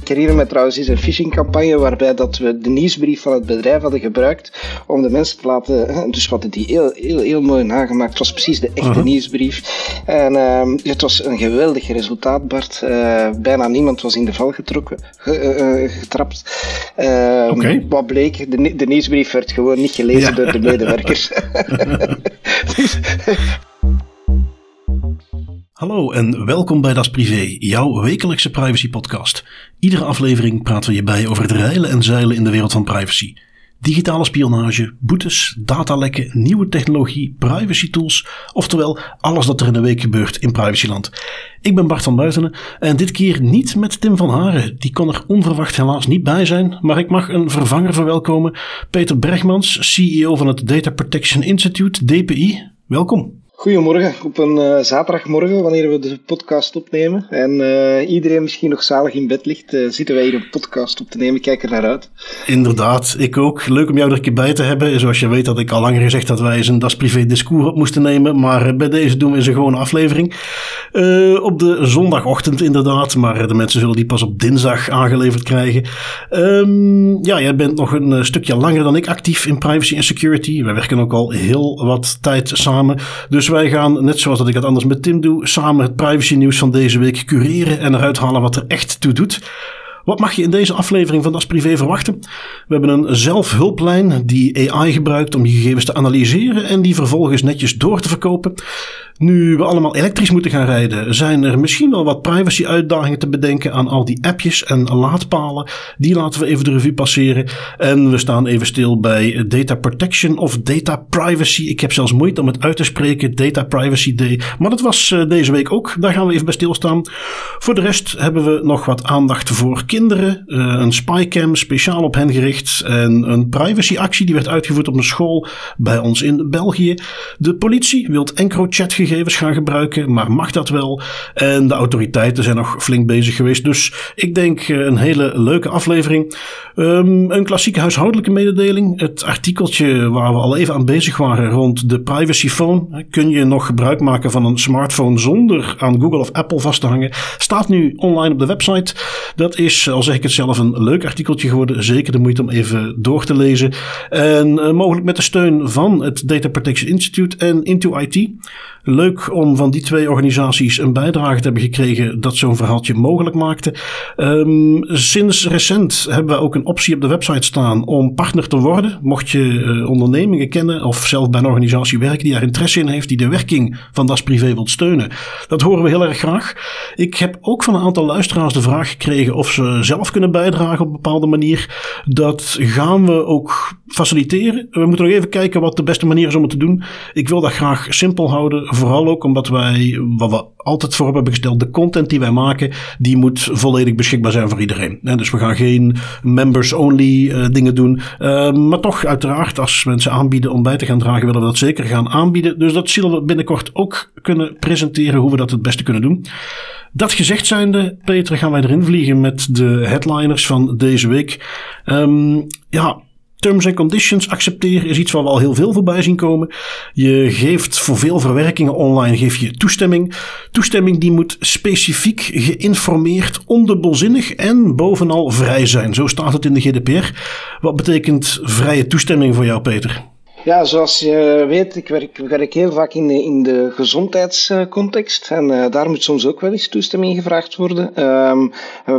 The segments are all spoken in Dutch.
Ik herinner me trouwens eens een phishingcampagne waarbij dat we de nieuwsbrief van het bedrijf hadden gebruikt om de mensen te laten... Dus wat die heel, heel, heel mooi nagemaakt. Het was precies de echte nieuwsbrief. En uh, het was een geweldig resultaat, Bart. Uh, bijna niemand was in de val getrokken, uh, getrapt. Uh, okay. Wat bleek, de, de, nieuwsbrief werd gewoon niet gelezen ja. door de medewerkers. Hallo en welkom bij Das Privé, jouw wekelijkse privacy podcast. Iedere aflevering praten we je bij over het reilen en zeilen in de wereld van privacy. Digitale spionage, boetes, datalekken, nieuwe technologie, privacy tools, oftewel alles dat er in de week gebeurt in privacyland. Ik ben Bart van Buitenen en dit keer niet met Tim van Haren. Die kon er onverwacht helaas niet bij zijn, maar ik mag een vervanger verwelkomen. Peter Bregmans, CEO van het Data Protection Institute, DPI. Welkom. Goedemorgen, op een uh, zaterdagmorgen, wanneer we de podcast opnemen. En uh, iedereen misschien nog zalig in bed ligt, uh, zitten wij hier een podcast op te nemen. Kijk er naar uit. Inderdaad, ik ook. Leuk om jou er een keer bij te hebben. Zoals je weet had ik al langer gezegd dat wij eens een Das Privé discours op moesten nemen. Maar bij deze doen we eens een gewone aflevering. op de zondagochtend inderdaad, maar de mensen zullen die pas op dinsdag aangeleverd krijgen. Um, ja, jij bent nog een stukje langer dan ik actief in privacy en security. Wij werken ook al heel wat tijd samen. Dus dus wij gaan, net zoals dat ik het anders met Tim doe, samen het privacy nieuws van deze week cureren en eruit halen wat er echt toe doet. Wat mag je in deze aflevering van Das Privé verwachten? We hebben een zelfhulplijn die AI gebruikt om je gegevens te analyseren en die vervolgens netjes door te verkopen. Nu we allemaal elektrisch moeten gaan rijden, zijn er misschien wel wat privacy-uitdagingen te bedenken aan al die appjes en laadpalen. Die laten we even de revue passeren. En we staan even stil bij data protection of data privacy. Ik heb zelfs moeite om het uit te spreken, Data Privacy Day. Maar dat was eh, deze week ook. Daar gaan we even bij stilstaan. Voor de rest hebben we nog wat aandacht voor kinderen. Uh, een spycam speciaal op hen gericht. En een privacyactie die werd uitgevoerd op een school bij ons in België. De politie wil EncroChat gegevens gaan gebruiken, maar mag dat wel? En de autoriteiten zijn nog flink bezig geweest. Dus ik denk eh, een hele leuke aflevering. Um, een klassieke huishoudelijke mededeling. Het artikeltje waar we al even aan bezig waren rond de privacy phone. Kun je nog gebruik maken van een smartphone zonder aan Google of Apple vast te hangen? Staat nu online op de website. Dat is, al zeg ik het zelf, een leuk artikeltje geworden. Zeker de moeite om even door te lezen. En uh, mogelijk met de steun van het Data Protection Institute en Into IT. Leuk om van die twee organisaties een bijdrage te hebben gekregen dat zo'n verhaaltje mogelijk maakte. Um, sinds recent hebben we ook een optie op de website staan om partner te worden. Mocht je uh, ondernemingen kennen of zelf bij een organisatie werken die daar interesse in heeft, die de werking van Das Privé wilt steunen. Dat horen we heel erg graag. Ik heb ook van een aantal luisteraars de vraag gekregen of ze zelf kunnen bijdragen op een bepaalde manier. Dat gaan we ook faciliteren. We moeten nog even kijken wat de beste manier is om het te doen. Ik wil dat graag simpel houden Vooral ook omdat wij, wat we altijd voor hebben gesteld, de content die wij maken, die moet volledig beschikbaar zijn voor iedereen. dus we gaan geen members-only uh, dingen doen. Uh, maar toch, uiteraard, als mensen aanbieden om bij te gaan dragen, willen we dat zeker gaan aanbieden. Dus dat zullen we binnenkort ook kunnen presenteren hoe we dat het beste kunnen doen. Dat gezegd zijnde, Peter, gaan wij erin vliegen met de headliners van deze week. Um, ja, Terms and conditions accepteren is iets waar we al heel veel voorbij zien komen. Je geeft voor veel verwerkingen online geef je toestemming. Toestemming die moet specifiek geïnformeerd, ondubbelzinnig en bovenal vrij zijn. Zo staat het in de GDPR. Wat betekent vrije toestemming voor jou, Peter? Ja, zoals je weet, ik werk, werk heel vaak in de, in de gezondheidscontext. En uh, daar moet soms ook wel eens toestemming gevraagd worden. Um,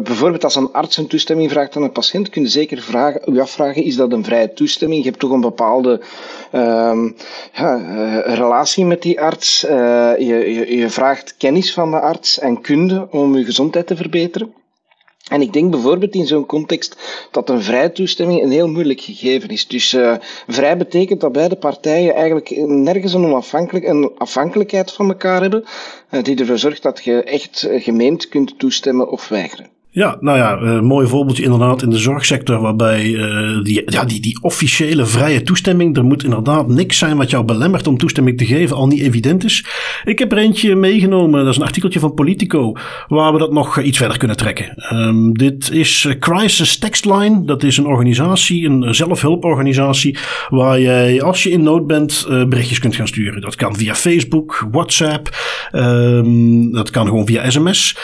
bijvoorbeeld als een arts een toestemming vraagt aan een patiënt, kun je zeker vragen, u afvragen, is dat een vrije toestemming? Je hebt toch een bepaalde um, ja, uh, relatie met die arts. Uh, je, je, je vraagt kennis van de arts en kunde om je gezondheid te verbeteren. En ik denk bijvoorbeeld in zo'n context dat een vrije toestemming een heel moeilijk gegeven is. Dus uh, vrij betekent dat beide partijen eigenlijk nergens een, onafhankelijk, een afhankelijkheid van elkaar hebben, uh, die ervoor zorgt dat je echt gemeend kunt toestemmen of weigeren. Ja, nou ja, een mooi voorbeeldje inderdaad in de zorgsector, waarbij uh, die, ja, die, die officiële vrije toestemming, er moet inderdaad niks zijn wat jou belemmert om toestemming te geven, al niet evident is. Ik heb er eentje meegenomen, dat is een artikeltje van Politico, waar we dat nog iets verder kunnen trekken. Um, dit is Crisis Textline, dat is een organisatie, een zelfhulporganisatie, waar jij als je in nood bent berichtjes kunt gaan sturen. Dat kan via Facebook, WhatsApp, um, dat kan gewoon via sms.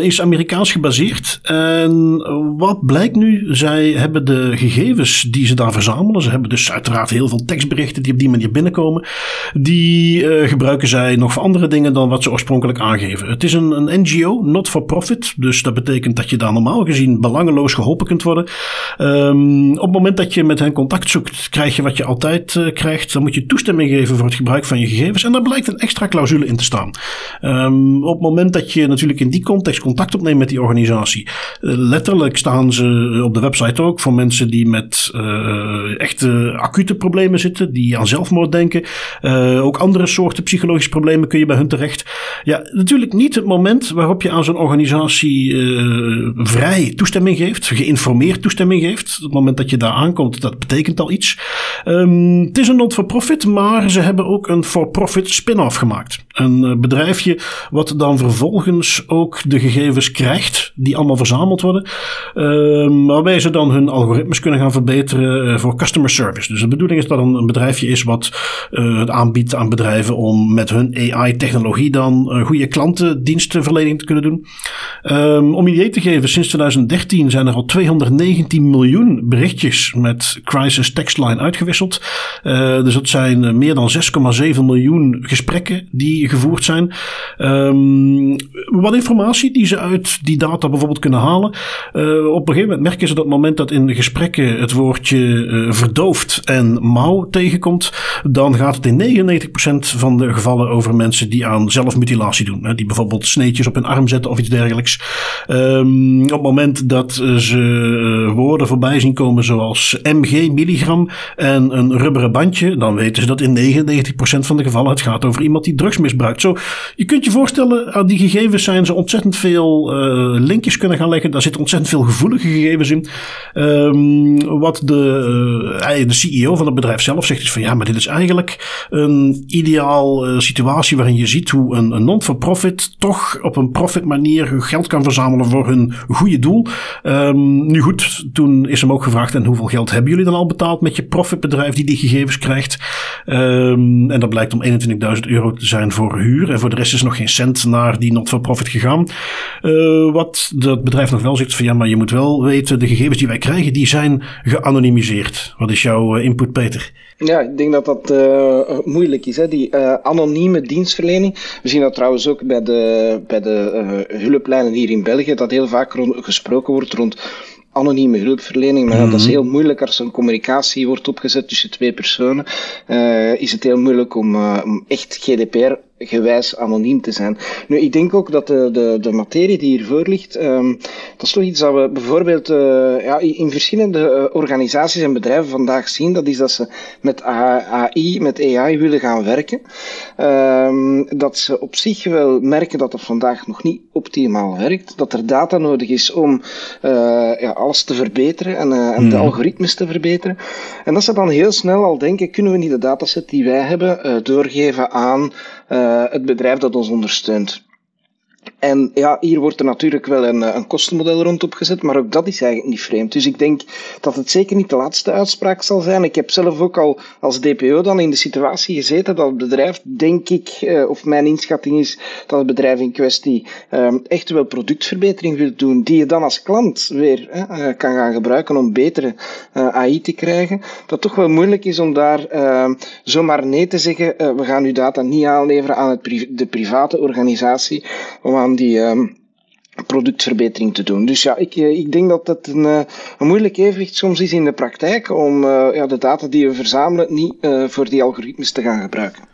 Is Amerikaans gebaseerd. En wat blijkt nu? Zij hebben de gegevens die ze daar verzamelen. Ze hebben dus uiteraard heel veel tekstberichten die op die manier binnenkomen. Die uh, gebruiken zij nog voor andere dingen dan wat ze oorspronkelijk aangeven. Het is een, een NGO, not for profit. Dus dat betekent dat je daar normaal gezien belangeloos geholpen kunt worden. Um, op het moment dat je met hen contact zoekt, krijg je wat je altijd uh, krijgt. Dan moet je toestemming geven voor het gebruik van je gegevens. En daar blijkt een extra clausule in te staan. Um, op het moment dat je natuurlijk in die context contact opneemt met die organisatie eh, letterlijk staan ze op de website ook voor mensen die met uh, echte acute problemen zitten, die aan zelfmoord denken. Uh, ook andere soorten psychologische problemen kun je bij hun terecht. Ja, natuurlijk niet het moment waarop je aan zo'n organisatie vrij toestemming geeft, geïnformeerd toestemming geeft. Het moment dat je daar aankomt, dat betekent al iets. Um, het is een non-for-profit, maar ze hebben ook een for-profit spin-off gemaakt. Een bedrijfje wat dan vervolgens ook de gegevens krijgt die allemaal verzameld worden. Uh, waarbij ze dan hun algoritmes kunnen gaan verbeteren uh, voor customer service. Dus de bedoeling is dat een, een bedrijfje is wat uh, het aanbiedt aan bedrijven om met hun AI-technologie dan uh, goede klantendienstverlening te kunnen doen. Um, om idee te geven, sinds 2013 zijn er al 219 miljoen berichtjes met Crisis Textline uitgewisseld. dus dat zijn meer dan 6,7 miljoen gesprekken die gevoerd zijn. Um, wat informatie die ze uit die data bijvoorbeeld kunnen halen. Uh, op een gegeven moment merken ze dat moment dat in de gesprekken het woordje uh, verdoofd en mouw tegenkomt, dan gaat het in 99% van de gevallen over mensen die aan zelfmutilatie doen. Hè, die bijvoorbeeld sneetjes op hun arm zetten of iets dergelijks. Um, op het moment dat ze uh, woorden voorbij zien komen zoals mg, milligram en een rubberen bandje, dan weten ze dat in 99% van de gevallen het gaat over iemand die drugs misbruikt. Zo, je kunt je voorstellen, aan die gegevens zijn ze ontzettend veel linkjes kunnen gaan leggen. Daar zitten ontzettend veel gevoelige gegevens in. Um, wat de, uh, de CEO van het bedrijf zelf zegt is van ja, maar dit is eigenlijk een ideaal uh, situatie waarin je ziet hoe een, een non-for-profit toch op een profit manier geld kan verzamelen voor hun goede doel. Um, nu goed, toen is hem ook gevraagd en hoeveel geld hebben jullie dan al betaald met je profitbedrijf die die gegevens krijgt? Um, en dat blijkt om 21.000 euro te zijn voor huur en voor de rest is nog geen cent naar die not-for-profit gegaan. Wat de dat bedrijf nog wel zegt van ja, maar je moet wel weten, de gegevens die wij krijgen, die zijn geanonimiseerd. Wat is jouw eh, input, Peter? Ja, ik denk dat dat uh, moeilijk is, hè? die uh, anonieme dienstverlening. We zien dat trouwens ook bij de, bij de uh, hulplijnen hier in België, dat heel vaak rond, gesproken wordt rond anonieme hulpverlening. Maar mm -hmm. dat is mhm. heel moeilijk als er een communicatie wordt opgezet tussen twee personen. is het heel moeilijk om, om echt GDPR gewijs anoniem te zijn. Nu, ik denk ook dat de, de, de materie die hiervoor ligt, um, dat is toch iets dat we bijvoorbeeld uh, ja, in verschillende uh, organisaties en bedrijven vandaag zien. Dat is dat ze met AI, met AI willen gaan werken. Um, dat ze op zich wel merken dat dat vandaag nog niet optimaal werkt. Dat er data nodig is om uh, ja, alles te verbeteren en, en mm. de mhm. algoritmes te verbeteren. En dat ze dan heel snel al denken, kunnen we niet de dataset die wij hebben doorgeven aan het bedrijf dat ons ondersteunt. En ja, hier wordt er natuurlijk wel een, een kostenmodel rond opgezet, maar ook dat is eigenlijk niet vreemd. Dus ik denk dat het zeker niet de laatste uitspraak zal zijn. Ik heb zelf ook al als DPO dan in de situatie gezeten dat het bedrijf, denk ik, eh, of mijn inschatting is, dat het bedrijf in kwestie eh, echt wel productverbetering wil doen, die je dan als klant weer eh, kan gaan gebruiken om betere eh, AI te krijgen. Dat toch wel moeilijk is om daar eh, zomaar nee te zeggen, eh, we gaan uw data niet aanleveren aan het de private organisatie, om aan die um, productverbetering te doen. Dus ja, ik, eh, ik denk dat het een, eh, een moeilijk evenwicht soms is in de praktijk om uh, ja, de data die we verzamelen niet voor die algoritmes te gaan gebruiken.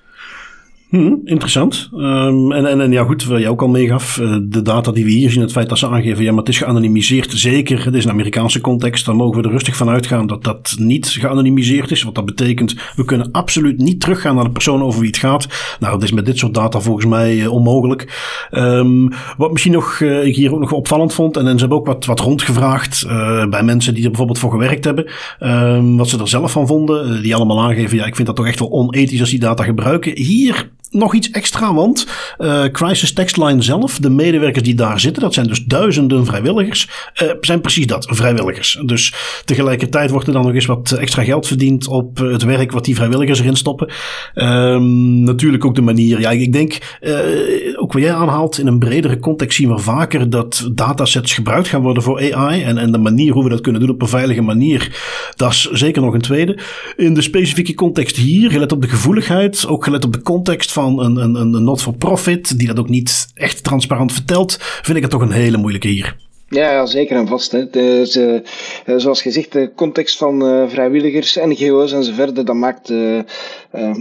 Hmm, interessant. Um, en, en, en, ja, goed, wat jij ook al meegaf, uh, de data die we hier zien, het feit dat ze aangeven, ja, maar het is geanonimiseerd. Zeker, het is een Amerikaanse context, daar mogen we er rustig van uitgaan dat dat niet geanonimiseerd is. Wat dat betekent, we kunnen absoluut niet teruggaan naar de persoon over wie het gaat. Nou, dat is met dit soort data volgens mij uh, onmogelijk. Um, wat misschien nog, uh, ik hier ook nog opvallend vond, en, en ze hebben ook wat, wat rondgevraagd bij mensen die er bijvoorbeeld voor gewerkt hebben, um, wat ze er zelf van vonden. die allemaal aangeven, ja, ik vind dat toch echt wel onethisch als die data gebruiken. Hier nog iets extra, want uh, Crisis Textline zelf, de medewerkers die daar zitten, dat zijn dus duizenden vrijwilligers, uh, zijn precies dat, vrijwilligers. Dus tegelijkertijd wordt er dan nog eens wat extra geld verdiend op het werk wat die vrijwilligers erin stoppen. Um, natuurlijk ook de manier, ja, ik denk, uh, ook wat jij aanhaalt, in een bredere context zien we vaker dat datasets gebruikt gaan worden voor AI en, en de manier hoe we dat kunnen doen op een veilige manier, dat is zeker nog een tweede. In de specifieke context hier, gelet op de gevoeligheid, ook gelet op de context van een, een, een not-for-profit, die dat ook niet echt transparant vertelt, vind ik het toch een hele moeilijke hier. Ja, zeker en vast. Hè. Eh, zoals gezegd, de context van uh, vrijwilligers, NGO's enzovoort, dat maakt. Uh,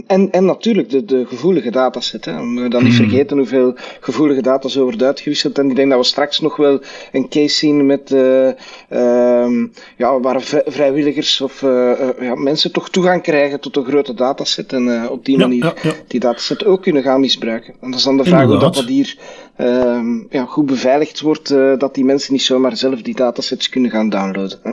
en, en natuurlijk de, de gevoelige dataset. Hè. We dan niet hmm. vergeten hoeveel gevoelige data zo wordt uitgewisseld. En ik denk dat we straks nog wel een case zien met. Ehm, ja, waar vrijwilligers of ja, mensen toch toegang krijgen tot een grote dataset. En op die manier die dataset ook kunnen gaan misbruiken. En dat is dan de vraag hoe dat, dat hier ehm, ja, goed beveiligd wordt, dat die mensen niet zomaar zelf die datasets kunnen gaan downloaden. Hè.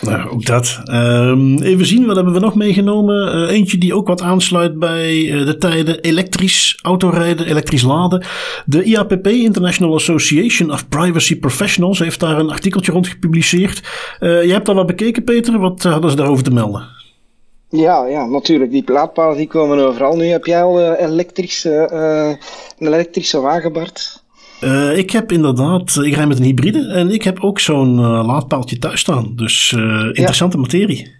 Nou, ook dat. Um, even zien, wat hebben we nog meegenomen? Uh, eentje die ook wat aansluit bij uh, de tijden elektrisch autorijden, elektrisch laden. De IAPP, International Association of Privacy Professionals, heeft daar een artikeltje rond gepubliceerd. Uh, jij hebt dat wel bekeken, Peter. Wat hadden ze daarover te melden? Ja, ja, natuurlijk. Die laadpalen die komen overal. Nu heb jij al elektrische, een elektrische wagen, Bart? Uh, ik heb inderdaad, ik rij met een hybride en ik heb ook zo'n uh, laadpaaltje thuis staan. Dus uh, interessante ja. materie.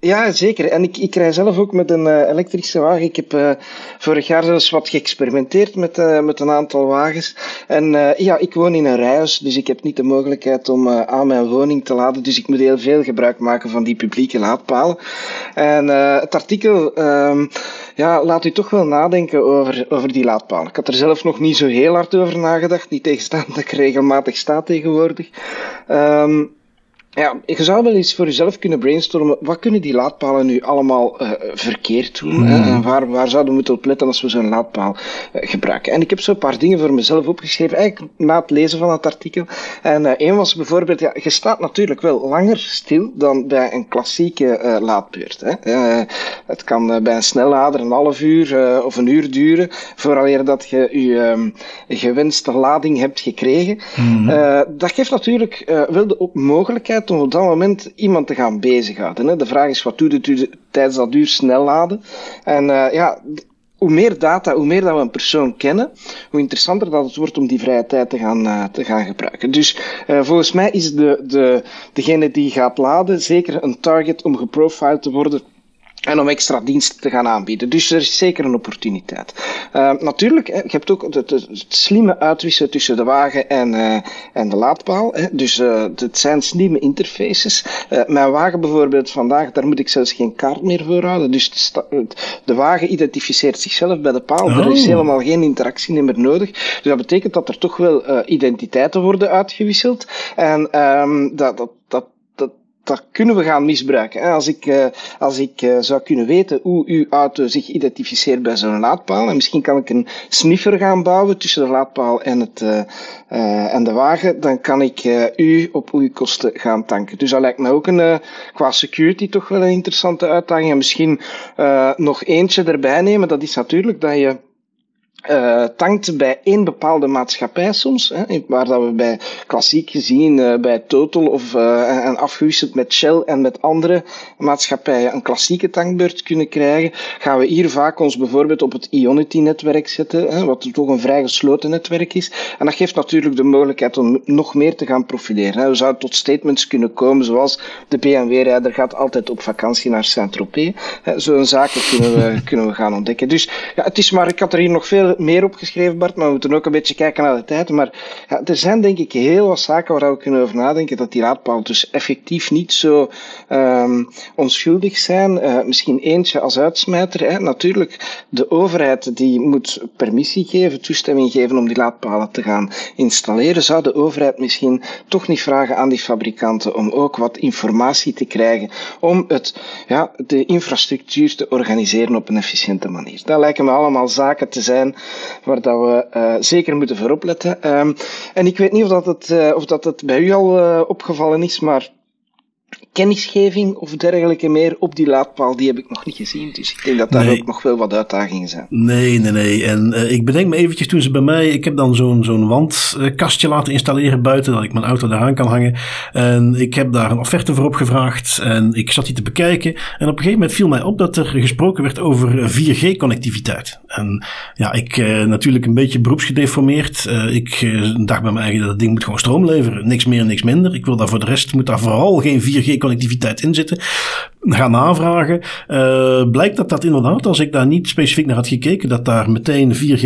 Ja, zeker. En ik, ik rij zelf ook met een uh, elektrische wagen. Ik heb uh, vorig jaar zelfs wat geëxperimenteerd met, uh, met een aantal wagens. En ja, ik woon in een rijhuis, dus ik heb niet de mogelijkheid om aan mijn woning te laden. Dus ik moet heel veel gebruik maken van die publieke laadpalen. En het artikel ehm, ja, laat u toch wel nadenken over, over die laadpalen. Ik had er zelf nog niet zo heel hard over nagedacht, niet tegenstaan dat ik regelmatig sta tegenwoordig. Um, ja, je zou wel eens voor jezelf kunnen brainstormen. Wat kunnen die laadpalen nu allemaal uh, verkeerd doen? Hmm. waar, waar zouden we moeten op letten als we zo'n laadpaal uh, gebruiken? En ik heb zo'n paar dingen voor mezelf opgeschreven, eigenlijk na het lezen van het artikel. En uh, één was bijvoorbeeld, ja, je staat natuurlijk wel langer stil dan bij een klassieke laadbeurt. Hè? het kan bij een snellader een half uur of een uur duren, vooraleer dat je je um, gewenste lading hebt gekregen. Hmm. dat geeft natuurlijk wel de mogelijkheid om op dat moment iemand te gaan bezighouden. Hè. De vraag is, wat doet u tijdens dat uur snel laden? En uh, ja, hoe meer data, hoe meer dat we een persoon kennen, hoe interessanter dat het wordt om die vrije tijd te gaan, uh, te gaan gebruiken. Dus uh, volgens mij is de, de, degene die gaat laden zeker een target om geprofiled te worden en om extra diensten te gaan aanbieden. Dus er is zeker een opportuniteit. Uh, natuurlijk, je hebt ook het, het, het, slimme uitwisselen tussen de wagen en, uh, en de laadpaal. Hè. Dus uh, het zijn slimme interfaces. mijn wagen bijvoorbeeld vandaag, daar moet ik zelfs geen kaart meer voor houden. Dus de wagen identificeert zichzelf bij de paal. Oh. Er is oh. helemaal geen interactie meer nodig. Dus dat betekent dat er toch wel identiteiten worden uitgewisseld. En um, dat, dat, dat dat kunnen we gaan misbruiken. Als ik, uh, als ik uh, zou kunnen weten hoe uw auto zich identificeert bij zo'n laadpaal, en misschien kan ik een sniffer gaan bouwen tussen de laadpaal en, het, uh, en de wagen, dan kan ik u op uw kosten gaan tanken. Dus dat lijkt me ook een, qua security toch wel een interessante uitdaging. En misschien nog eentje erbij nemen, dat is natuurlijk dat je uh, tankt bij één bepaalde maatschappij soms, hè, waar dat we bij klassiek gezien uh, bij Total of uh, en afgewisseld met Shell en met andere maatschappijen een klassieke tankbeurt kunnen krijgen, gaan we hier vaak ons bijvoorbeeld op het Ionity-netwerk zetten, hè, wat toch een vrij gesloten netwerk is. En dat geeft natuurlijk de mogelijkheid om nog meer te gaan profileren. Hè. We zouden tot statements kunnen komen zoals de BMW-rijder gaat altijd op vakantie naar Saint-Tropez. Zo'n zaken kunnen we, kunnen we gaan ontdekken. Dus ja, het is maar, ik had er hier nog veel meer opgeschreven, Bart, maar we moeten ook een beetje kijken naar de tijd. Maar ja, er zijn denk ik heel wat zaken waar we kunnen over nadenken dat die laadpalen dus effectief niet zo um, onschuldig zijn. Uh, misschien eentje als uitsmijter. Hè. Natuurlijk, de overheid die moet permissie geven, toestemming geven om die laadpalen te gaan installeren. Zou de overheid misschien toch niet vragen aan die fabrikanten om ook wat informatie te krijgen om het, ja, de infrastructuur te organiseren op een efficiënte manier? Dat lijken me allemaal zaken te zijn waar dat we uh, zeker moeten voor opletten. Um, en ik weet niet of dat het, uh, of dat het bij u al uh, opgevallen is, maar kennisgeving of dergelijke meer op die laadpaal, die heb ik nog niet gezien. Dus ik denk dat daar ook nog wel wat uitdagingen zijn. Nee, nee, nee. En uh, ik bedenk me eventjes toen ze bij mij, ik heb dan zo'n zo'n wandkastje laten installeren buiten, dat ik mijn auto daaraan kan hangen. En ik heb daar een offerte voor opgevraagd en ik zat die te bekijken. En op een gegeven moment viel mij op dat er gesproken werd over 4G-connectiviteit. En ja, ik uh, natuurlijk een beetje beroepsgedeformeerd. Uh, ik dacht bij mij eigen dat het ding moet gewoon stroom leveren. Niks meer, niks minder. Ik wil daar voor de rest, moet daar vooral geen 4G-connectiviteit in zitten. Ga navragen. Uh, blijkt dat dat inderdaad, als ik daar niet specifiek naar had gekeken, dat daar meteen 4G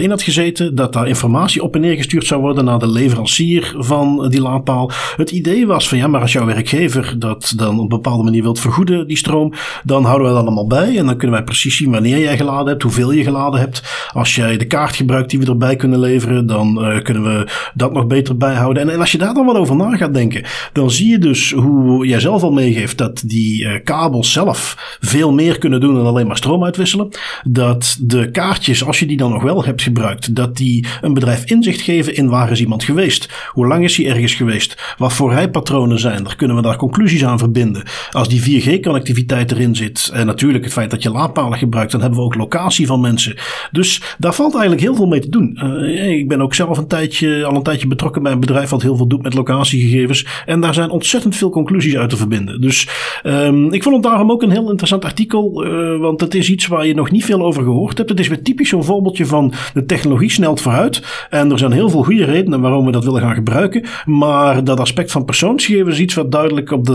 in had gezeten. Dat daar informatie op en neer gestuurd zou worden naar de leverancier van die laadpaal. Het idee was van ja, maar als jouw werkgever dat dan op een bepaalde manier wilt vergoeden, die stroom, dan houden we dat allemaal bij. En dan kunnen wij precies zien wanneer jij geladen hebt, hoeveel je geladen hebt. Als jij de kaart gebruikt die we erbij kunnen leveren, dan uh, kunnen we dat nog beter bijhouden. En, en als je daar dan wat over na gaat denken, dan zie je dus hoe jij zelf al meegeeft dat die kabels zelf veel meer kunnen doen dan alleen maar stroom uitwisselen. Dat de kaartjes, als je die dan nog wel hebt gebruikt, dat die een bedrijf inzicht geven in waar is iemand geweest. Hoe lang is hij ergens geweest? Wat voor rijpatronen zijn er? Kunnen we daar conclusies aan verbinden? Als die 4G-connectiviteit erin zit, en natuurlijk het feit dat je laadpalen gebruikt, dan hebben we ook locatie van mensen. Dus daar valt eigenlijk heel veel mee te doen. Uh, ik ben ook zelf een tijdje, al een tijdje betrokken bij een bedrijf wat heel veel doet met locatiegegevens. En daar zijn ontzettend veel conclusies uit te verbinden. Dus um, ik vond het daarom ook een heel interessant artikel, uh, want het is iets waar je nog niet veel over gehoord hebt. Het is weer typisch zo'n voorbeeldje van de technologie snelt vooruit. En er zijn heel veel goede redenen waarom we dat willen gaan gebruiken. Maar dat aspect van persoonsgegevens is iets wat duidelijk op de,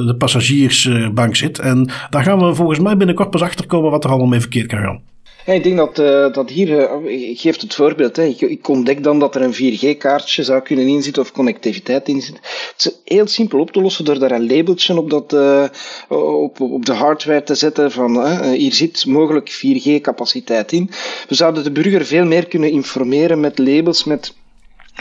uh, de passagiersbank zit. En daar gaan we volgens mij binnenkort pas achter komen wat er allemaal mee verkeerd kan gaan. Ik denk dat, uh, dat hier, uh, ik geef het voorbeeld, hè. Ik, ik, ontdek dan dat er een 4G-kaartje zou kunnen inzitten of connectiviteit in zit. Het is heel simpel op te lossen door daar een labeltje op, dat, uh, op, op de hardware te zetten van hier zit mogelijk 4G-capaciteit in. We zouden de burger veel meer kunnen informeren met labels, met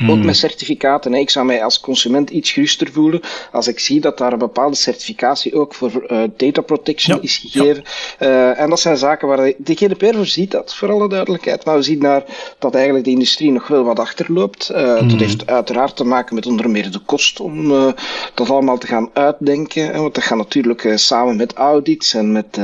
ook hmm. met certificaten. Ik zou mij als consument iets geruster voelen als ik zie dat daar een bepaalde certificatie ook voor uh, data protection ja. is gegeven. Ja. Uh, en dat zijn zaken waar de, de GDPR voorziet dat, voor alle duidelijkheid. Maar we zien daar dat eigenlijk de industrie nog wel wat achterloopt. Uh. Dat heeft uiteraard te maken met onder meer de kost om dat allemaal te gaan uitdenken. Want dat gaat natuurlijk samen met audits en met,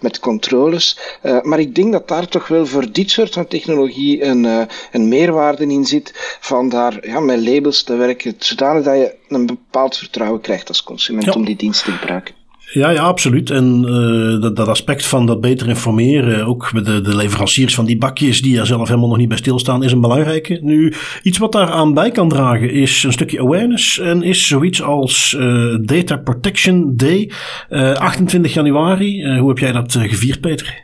met controles. maar ik denk dat daar toch wel voor dit soort van technologie een, een meerwaarde in zit van daar ja, met labels te werken, zodanig dat je een bepaald vertrouwen krijgt als consument ja. om die dienst te gebruiken. Ja, ja, absoluut. En uh, dat, dat, aspect van dat beter informeren, ook met de, de, leveranciers van die bakjes die er zelf helemaal nog niet bij stilstaan, is een belangrijke. Nu, iets wat daar aan bij kan dragen is een stukje awareness en is zoiets als uh, Data Protection Day, uh, 28 januari. hoe heb jij dat gevierd, Peter?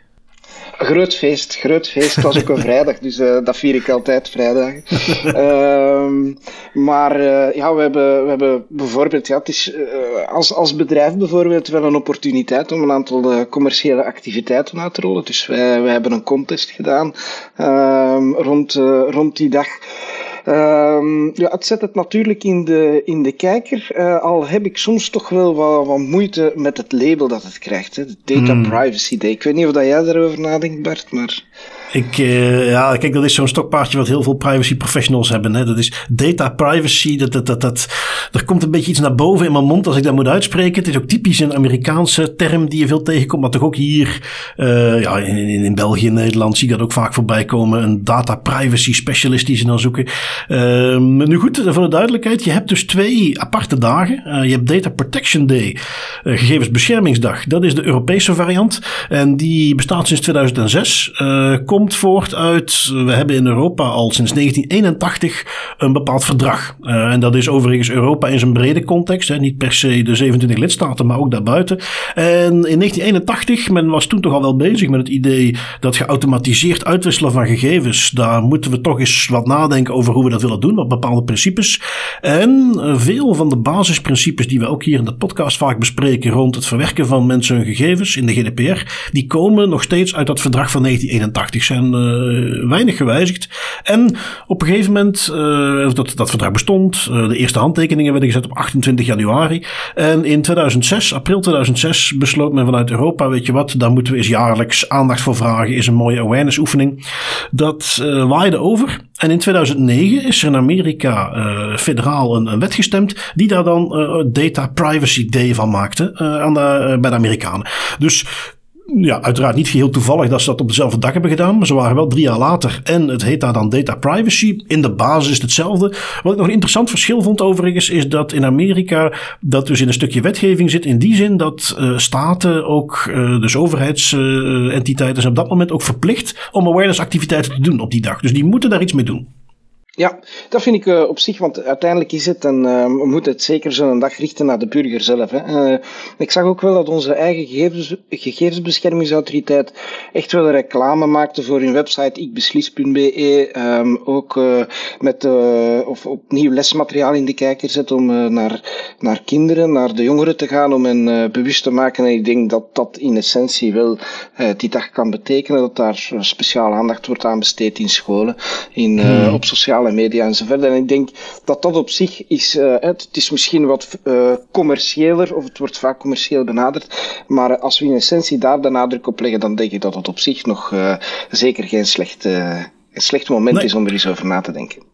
Groot feest, groot feest. Het was ook een vrijdag, dus uh, dat vier ik altijd vrijdag. uh, maar uh, ja, we hebben, we hebben bijvoorbeeld, ja, het is uh, als, als bedrijf bijvoorbeeld wel een opportuniteit om een aantal commerciële activiteiten uit te rollen. Dus wij, wij hebben een contest gedaan ehm, rond, rond die dag. Um, ja, het zet het natuurlijk in de, in de kijker, uh, al heb ik soms toch wel wat, wat moeite met het label dat het krijgt. Hè. De Data mm. Privacy Day. Ik weet niet of dat jij daarover nadenkt, Bart, maar... Ik, uh, ja, kijk, dat is zo'n stokpaardje wat heel veel privacy professionals hebben. Hè. Dat is data privacy. Dat, dat, dat, dat, er komt een beetje iets naar boven in mijn mond als ik dat moet uitspreken. Het is ook typisch een Amerikaanse term die je veel tegenkomt. Maar toch ook hier uh, ja, in, in, in België en Nederland zie ik dat ook vaak voorbij komen. Een data privacy specialist die ze dan zoeken. Uh, nu goed, voor de duidelijkheid. Je hebt dus twee aparte dagen. Je hebt Data Protection Day, gegevensbeschermingsdag. Dat is de Europese variant. En die bestaat sinds 2006. komt komt voort uit, we hebben in Europa al sinds 1981 een bepaald verdrag. Uh, en dat is overigens Europa in zijn brede context, hè, niet per se de 27 lidstaten, maar ook daarbuiten. En in 1981, men was toen toch al wel bezig met het idee dat geautomatiseerd uitwisselen van gegevens, daar moeten we toch eens wat nadenken over hoe we dat willen doen, wat bepaalde principes. En veel van de basisprincipes die we ook hier in de podcast vaak bespreken rond het verwerken van mensen hun gegevens in de GDPR, die komen nog steeds uit dat verdrag van 1981, zijn uh, weinig gewijzigd. En op een gegeven moment, uh, dat, dat verdrag bestond, uh, de eerste handtekeningen werden gezet op 28 januari. En in 2006, april 2006, besloot men vanuit Europa, weet je wat, daar moeten we eens jaarlijks aandacht voor vragen, is een mooie awareness oefening. Dat waaide over. En in 2009 is er in Amerika federaal een, een, wet gestemd die daar dan Data Privacy Day van maakte aan de, bij de Amerikanen. Dus ja, uiteraard niet geheel toevallig dat ze dat op dezelfde dag hebben gedaan. Maar ze waren wel drie jaar later. En het heet daar dan data privacy. In de basis is hetzelfde. Wat ik nog een interessant verschil vond overigens. Is dat in Amerika dat dus in een stukje wetgeving zit. In die zin dat uh, staten ook, uh, dus overheidsentiteiten zijn op dat moment ook verplicht om awareness activiteiten te doen op die dag. Dus die moeten daar iets mee doen. Ja, dat vind ik uh, op zich, want uiteindelijk is het, en uh, we moeten het zeker zo'n dag richten naar de burger zelf. Hè. Uh, ik zag ook wel dat onze eigen gegevens, gegevensbeschermingsautoriteit echt wel reclame maakte voor hun website ikbeslis.be. Um, ehm, ook met of opnieuw lesmateriaal in de kijker zet om naar, naar kinderen, naar de jongeren te gaan, om hen bewust te maken. En ik denk dat dat in essentie wel die dag kan betekenen, dat daar speciaal aandacht wordt aan besteed in scholen, in, hmm. op sociale media enzovoort. En ik denk dat dat op zich is, uh, het is misschien wat uh, commerciëler, of het wordt vaak commercieel benaderd, maar als we in essentie daar de nadruk op leggen, dan denk ik dat het op zich nog uh, zeker geen slecht, een slecht moment nee. is om er eens over na te denken.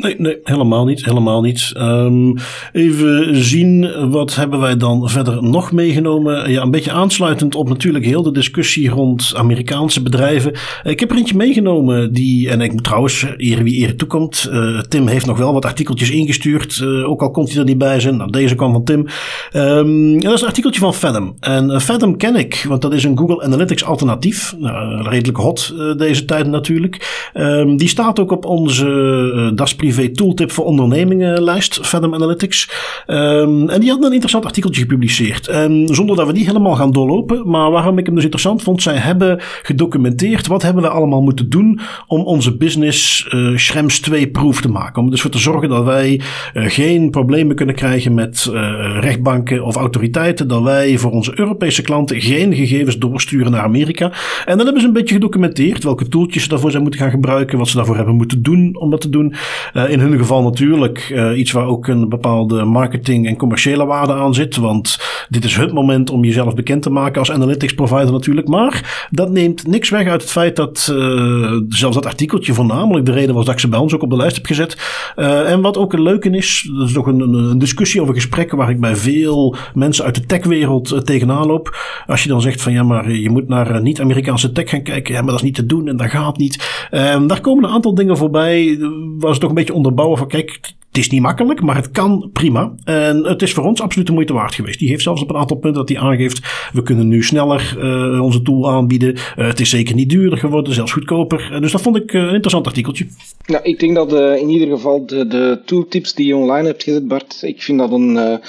Nee, nee, helemaal niet. Helemaal niet. Um, even zien, wat hebben wij dan verder nog meegenomen? Ja, een beetje aansluitend op natuurlijk heel de discussie rond Amerikaanse bedrijven. Ik heb er eentje meegenomen die, en ik moet trouwens, eer wie eer toekomt. Uh, Tim heeft nog wel wat artikeltjes ingestuurd, ook al komt hij er niet bij zijn. Nou, deze kwam van Tim. En dat is een artikeltje van Fathom. En Fathom ken ik, want dat is een Google Analytics alternatief. Nou, redelijk hot deze tijden natuurlijk. Um, die staat ook op onze uh, privé tooltip voor ondernemingen lijst, Fathom Analytics. Um, en die had een interessant artikeltje gepubliceerd. Um, zonder dat we die helemaal gaan doorlopen. Maar waarom ik hem dus interessant vond, zij hebben gedocumenteerd wat hebben we allemaal moeten doen om onze business uh, Schrems 2-proof te maken. Om dus voor te zorgen dat wij uh, geen problemen kunnen krijgen met uh, rechtbanken of autoriteiten. Dat wij voor onze Europese klanten geen gegevens doorsturen naar Amerika. En dan hebben ze een beetje gedocumenteerd welke tooltjes ze daarvoor zijn moeten gaan gebruiken. Wat ze daarvoor hebben moeten doen om dat te doen. Uh, in hun geval natuurlijk uh, iets waar ook een bepaalde marketing en commerciële waarde aan zit. Want dit is het moment om jezelf bekend te maken als analytics provider natuurlijk. Maar dat neemt niks weg uit het feit dat uh, zelfs dat artikeltje voornamelijk de reden was dat ik ze bij ons ook op de lijst heb gezet. en wat ook een leuke is, dat is nog een, een, discussie over gesprekken waar ik bij veel mensen uit de techwereld tegenaan loop. Als je dan zegt van ja, maar je moet naar niet-Amerikaanse tech gaan kijken. Ja, maar dat is niet te doen en dat gaat niet. Um, daar komen een aantal dingen voorbij. Was toch een beetje onderbouwen van kijk, het is niet makkelijk, maar het kan prima. En het is voor ons absoluut de moeite waard geweest. Die heeft zelfs op een aantal punten dat hij aangeeft. We kunnen nu sneller uh, onze tool aanbieden. Uh, het is zeker niet duurder geworden, zelfs goedkoper. Uh, dus dat vond ik een interessant artikeltje. Ja, ik denk dat in ieder geval de, de tooltips die je online hebt gezet, Bart, ik vind dat een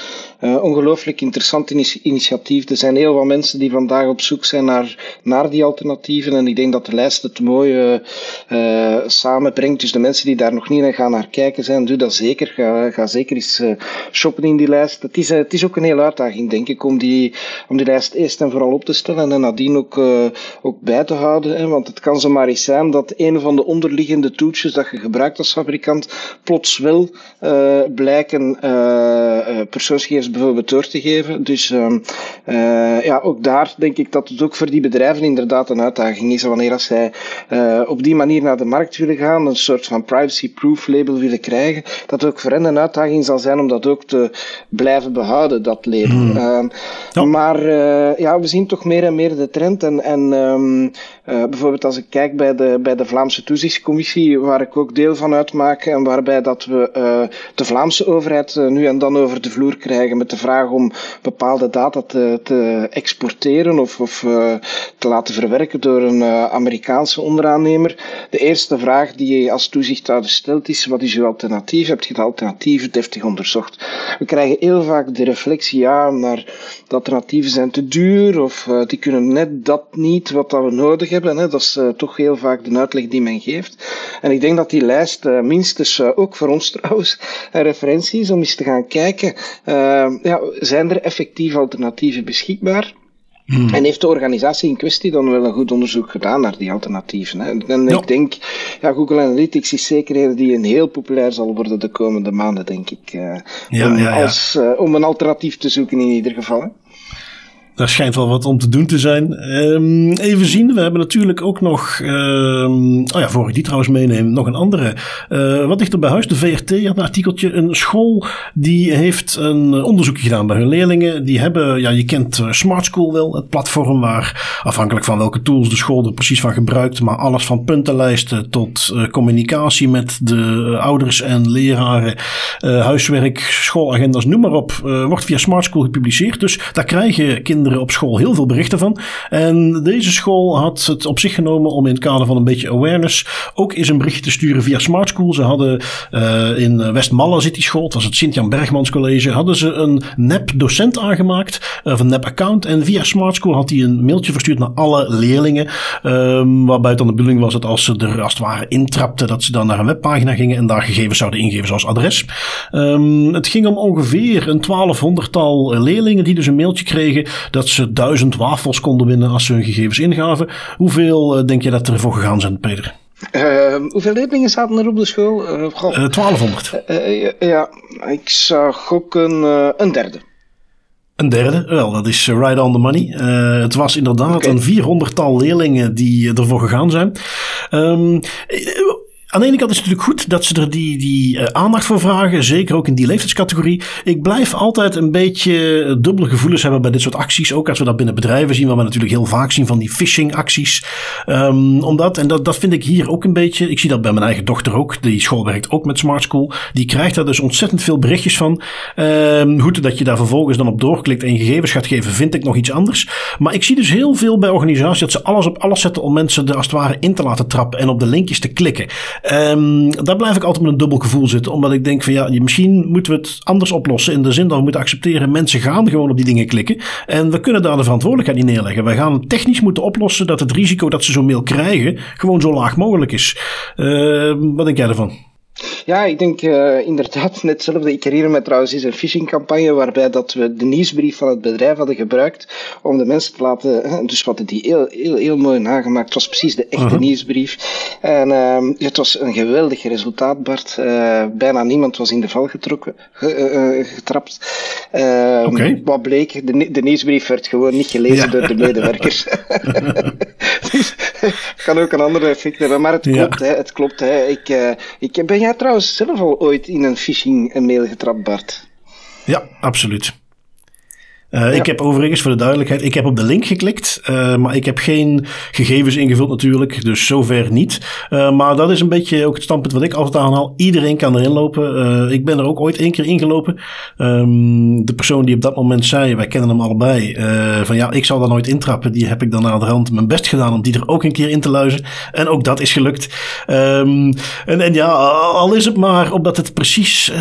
ongelooflijk interessant initiatief. Er zijn heel wat mensen die vandaag op zoek zijn naar, naar die alternatieven. En ik denk dat de lijst het mooie samenbrengt. Dus de mensen die daar nog niet naar gaan naar kijken zijn, doe dat zeker. Ga, ga zeker eens uh, shoppen in die lijst. Het is, uh, het is ook een hele uitdaging, denk ik, om die, om die lijst eerst en vooral op te stellen en nadien ook, uh, ook bij te houden. Hè, want het kan zomaar eens zijn dat een van de onderliggende toetsjes dat je gebruikt als fabrikant plots wel blijken persoonsgegevens bijvoorbeeld door te geven. Dus ehm, ja, ook daar denk ik dat het ook voor die bedrijven inderdaad een uitdaging is. Wanneer als zij op die manier naar de markt willen gaan, een soort van privacy-proof label willen krijgen, dat ook voor hen een uitdaging zal zijn om dat ook te blijven behouden, dat leren. Hmm. Ehm, maar ja, we zien toch meer en meer de trend. En, en ehm, bijvoorbeeld als ik kijk bij de, bij de Vlaamse Toezichtscommissie, waar ik ook deel van uitmaak, en waarbij dat we de Vlaamse overheid nu en dan over de vloer krijgen met de vraag om bepaalde data te, te exporteren of, of te laten verwerken door een Amerikaanse onderaannemer. De eerste vraag die je als toezichthouder stelt is: wat is uw alternatief? Heb je de alternatieven deftig onderzocht? We krijgen heel vaak de reflectie: ja, maar de alternatieven zijn te duur of uh, die kunnen net dat niet wat dat we nodig hebben. Hè? Dat is toch heel vaak de uitleg die men geeft. En ik denk dat die lijst minstens ook voor ons trouwens een referentie is om eens te gaan kijken: ja, zijn er effectief alternatieven beschikbaar? Hmm. En heeft de organisatie in kwestie dan wel een goed onderzoek gedaan naar die alternatieven? Hè? En ik denk, ja, Google Analytics is zeker die een heel populair zal worden de komende maanden, denk ik. Uh, ja, om, ja, als, uh, om een alternatief te zoeken in ieder geval. Hè? Daar schijnt wel wat om te doen te zijn. Um, even zien, we hebben natuurlijk ook nog, um, oh ja, voor ik die trouwens meeneem, nog een andere. Uh, wat ligt er bij huis? De VRT had een artikeltje. Een school die heeft een onderzoekje gedaan bij hun leerlingen. Die hebben, ja, je kent eh, Smart School wel, het platform waar afhankelijk van welke tools de school er precies van gebruikt, maar alles van puntenlijsten tot uh, communicatie met de ouders en leraren, huiswerk, schoolagendas, noem maar op, wordt via Smart School gepubliceerd. Dus daar krijgen kinderen op school heel veel berichten van. En deze school had het op zich genomen om in het kader van een beetje awareness ook eens een berichtje te sturen via Smart School. Ze hadden uh, in Westmalle zit die school, het was het Sint-Jan Bergmans College, hadden ze een nep docent aangemaakt, of een nep account. En via Smart School had hij een mailtje verstuurd naar alle leerlingen, um, waarbij dan de bedoeling was dat als ze er als het ware intrapten, dat ze dan naar een webpagina gingen en daar gegevens zouden ingeven zoals adres. Um, het ging om ongeveer een twaalfhonderdtal leerlingen die dus een mailtje kregen dat ze duizend wafels konden winnen als ze hun gegevens ingaven. Hoeveel uh, denk je dat er voor gegaan zijn, Peter? Uh, hoeveel leerlingen zaten er op de school? Uh, goh, 1200. ja, ik zag ook een, een derde. Een derde, wel, dat is right on the money. Uh, het was inderdaad okay. een vierhonderdtal leerlingen die ervoor gegaan zijn. Um, aan de ene kant is het natuurlijk goed dat ze er die, die uh, aandacht voor vragen. Zeker ook in die leeftijdscategorie. Ik blijf altijd een beetje dubbele gevoelens hebben bij dit soort acties. Ook als we dat binnen bedrijven zien. Waar we natuurlijk heel vaak zien van die phishing acties. Um, omdat, en dat, dat vind ik hier ook een beetje. Ik zie dat bij mijn eigen dochter ook. Die school werkt ook met Smart School. Die krijgt daar dus ontzettend veel berichtjes van. Um, goed, dat je daar vervolgens dan op doorklikt en gegevens gaat geven, vind ik nog iets anders. Maar ik zie dus heel veel bij organisaties dat ze alles op alles zetten om mensen er als het ware in te laten trappen. En op de linkjes te klikken. Um, daar blijf ik altijd met een dubbel gevoel zitten. Omdat ik denk van ja, misschien moeten we het anders oplossen. In de zin dat we moeten accepteren, mensen gaan gewoon op die dingen klikken. En we kunnen daar de verantwoordelijkheid niet neerleggen. Wij gaan technisch moeten oplossen dat het risico dat ze zo'n mail krijgen gewoon zo laag mogelijk is. Uh, wat denk jij ervan? Ja, ik denk uh, inderdaad net hetzelfde. Ik herinner me trouwens eens een phishingcampagne waarbij dat we de nieuwsbrief van het bedrijf hadden gebruikt om de mensen te laten, dus wat die heel, heel, heel mooi nagemaakt. Het was precies de echte uh-huh. nieuwsbrief. En uh, het was een geweldig resultaat, Bart. Uh, bijna niemand was in de val getrokken, uh, getrapt. Ehm, okay. Wat bleek, de, de, nieuwsbrief werd gewoon niet gelezen door de medewerkers. dus, kan ook een ander effect hebben, maar het klopt. Hè, het klopt hè. Ik, ik ben jij trouwens zelf al ooit in een phishing mail getrapt, Bart? Ja, absoluut. Uh, Ik heb overigens, voor de duidelijkheid, ik heb op de link geklikt, uh, maar ik heb geen gegevens ingevuld natuurlijk, dus zover niet. Uh, maar dat is een beetje ook het standpunt wat ik altijd aanhaal. Iedereen kan erin lopen. ik ben er ook ooit één keer ingelopen. Um, de persoon die op dat moment zei, wij kennen hem allebei, van ja, ik zal daar nooit intrappen. Die heb ik dan aan de rand mijn best gedaan om die er ook een keer in te luizen. En ook dat is gelukt. Um, en, en ja, al is het maar omdat het precies,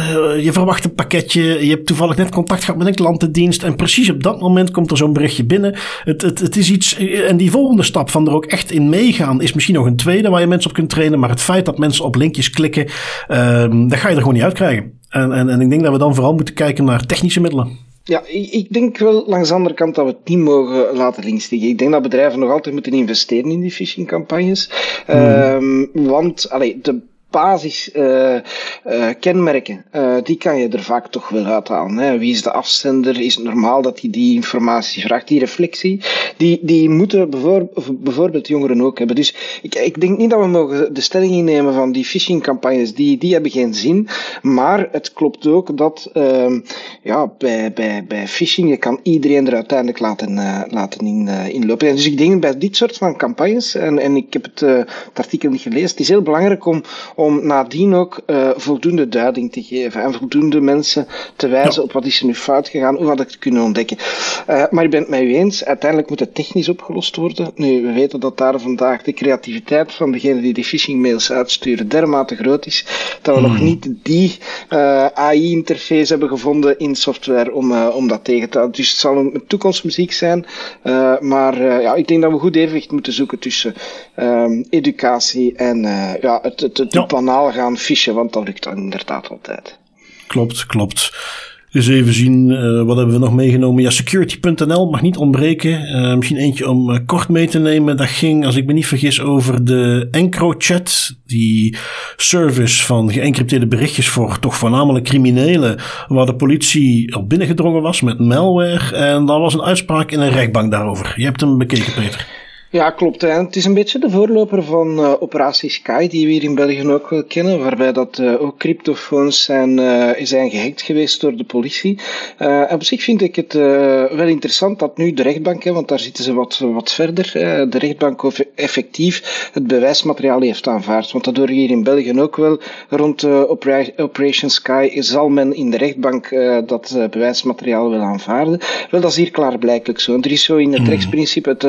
je verwacht een pakketje, je hebt toevallig net contact gehad met een klantendienst en precies precies op dat moment komt er zo'n berichtje binnen. Het, het, het is iets. En die volgende stap van er ook echt in meegaan is misschien nog een tweede waar je mensen op kunt trainen. Maar het feit dat mensen op linkjes klikken, um, dat ga je er gewoon niet uitkrijgen. En, en, en ik denk dat we dan vooral moeten kijken naar technische middelen. Ja, ik, denk wel langs de andere kant dat we het niet mogen laten links liggen. Ik denk dat bedrijven nog altijd moeten investeren in die phishing campagnes. Mm. Um, want allee, de basiskenmerken, die kan je er vaak toch wel uithalen. Hè. Wie is de afzender? Is het normaal dat hij die informatie vraagt? Die reflectie, die, die moeten bijvoorbeeld jongeren ook hebben. Dus ik, ik denk niet dat we mogen de stelling innemen van die phishingcampagnes, die, die hebben geen zin. Maar het klopt ook dat uh, ja, bij, bij, bij phishing, je kan iedereen er uiteindelijk laten, uh, laten in, uh, inlopen. En dus ik denk bij dit soort van campagnes, en, en ik heb het, uh, het artikel niet gelezen, het is heel belangrijk om, om nadien ook voldoende duiding te geven en voldoende mensen te wijzen ja. op wat is er nu fout gegaan, hoe had ik het kunnen ontdekken. maar ik ben het met u eens, uiteindelijk moet het technisch opgelost worden. Nu, we weten dat daar vandaag de creativiteit van degene die die phishing mails uitsturen dermate groot is, dat we mm. nog hmm. niet die AI-interface hebben gevonden in software om, om dat tegen te houden. Dus het zal een toekomstmuziek zijn, maar ja, ik denk dat we goed evenwicht moeten zoeken tussen um, educatie en uh, ja, het, het, het ja. Banaal gaan fichen, want dat lukt dan inderdaad altijd. Klopt, klopt. Dus even zien, uh, wat hebben we nog meegenomen? Ja, security.nl mag niet ontbreken. Uh, misschien eentje om uh, kort mee te nemen. Dat ging, als ik me niet vergis, over de EncroChat. Die service van geëncrypteerde berichtjes voor toch voornamelijk criminelen. Waar de politie op binnengedrongen was met malware. En daar was een uitspraak in een rechtbank daarover. Je hebt hem bekeken, Peter. Ja, klopt. En het is een beetje de voorloper van uh, Operatie Sky, die we hier in België ook wel kennen, waarbij dat uh, ook cryptofoons zijn, uh, zijn gehackt geweest door de politie. en op zich vind ik het wel interessant dat nu de rechtbank, hè, want daar zitten ze wat, wat verder, de rechtbank effectief het bewijsmateriaal heeft aanvaard. Want dat hoor je hier in België ook wel. Rond Opera Operation Sky zal men in de rechtbank dat bewijsmateriaal wil aanvaarden. Wel, dat is hier klaarblijkelijk zo. En er is zo in het mm. rechtsprincipe het,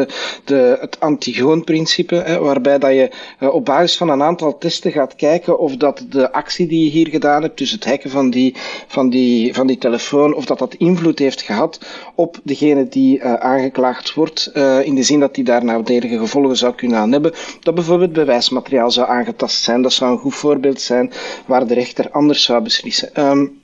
de het Antigoon-principe, waarbij dat je uh, op basis van een aantal testen gaat kijken of dat de actie die je hier gedaan hebt, dus het hacken van die, van die, van die telefoon, of dat dat invloed heeft gehad op degene die uh, aangeklaagd wordt, uh, in de zin dat die daar nadelige gevolgen zou kunnen hebben, dat bijvoorbeeld bewijsmateriaal zou aangetast zijn. Dat zou een goed voorbeeld zijn waar de rechter anders zou beslissen. Um,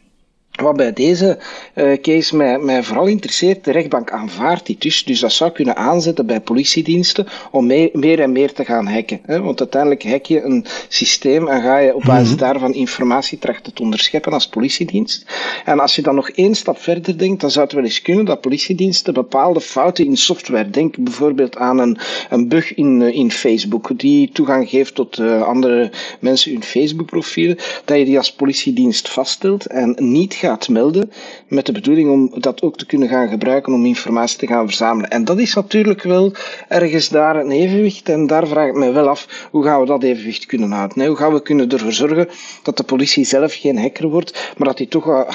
wat bij deze uh, case mij, mij vooral interesseert, de rechtbank aanvaardt dit dus. Dus dat zou kunnen aanzetten bij politiediensten om meer, meer en meer te gaan hacken. Hè? Want uiteindelijk hack je een systeem en ga je op basis mm daarvan informatie trachten te onderscheppen als politiedienst. En als je dan nog één stap verder denkt, dan zou het wel eens kunnen dat politiediensten bepaalde fouten in software, denk bijvoorbeeld aan een, een bug in, uh, in Facebook, die toegang geeft tot uh, andere mensen hun Facebook-profielen, dat je die als politiedienst vaststelt en niet gaat gaat melden, met de bedoeling om dat ook te kunnen gaan gebruiken om informatie te gaan verzamelen. En dat is natuurlijk wel ergens daar een evenwicht en daar vraag ik me wel af, hoe gaan we dat evenwicht kunnen houden? Hoe gaan we kunnen ervoor zorgen dat de politie zelf geen hacker wordt, maar dat hij toch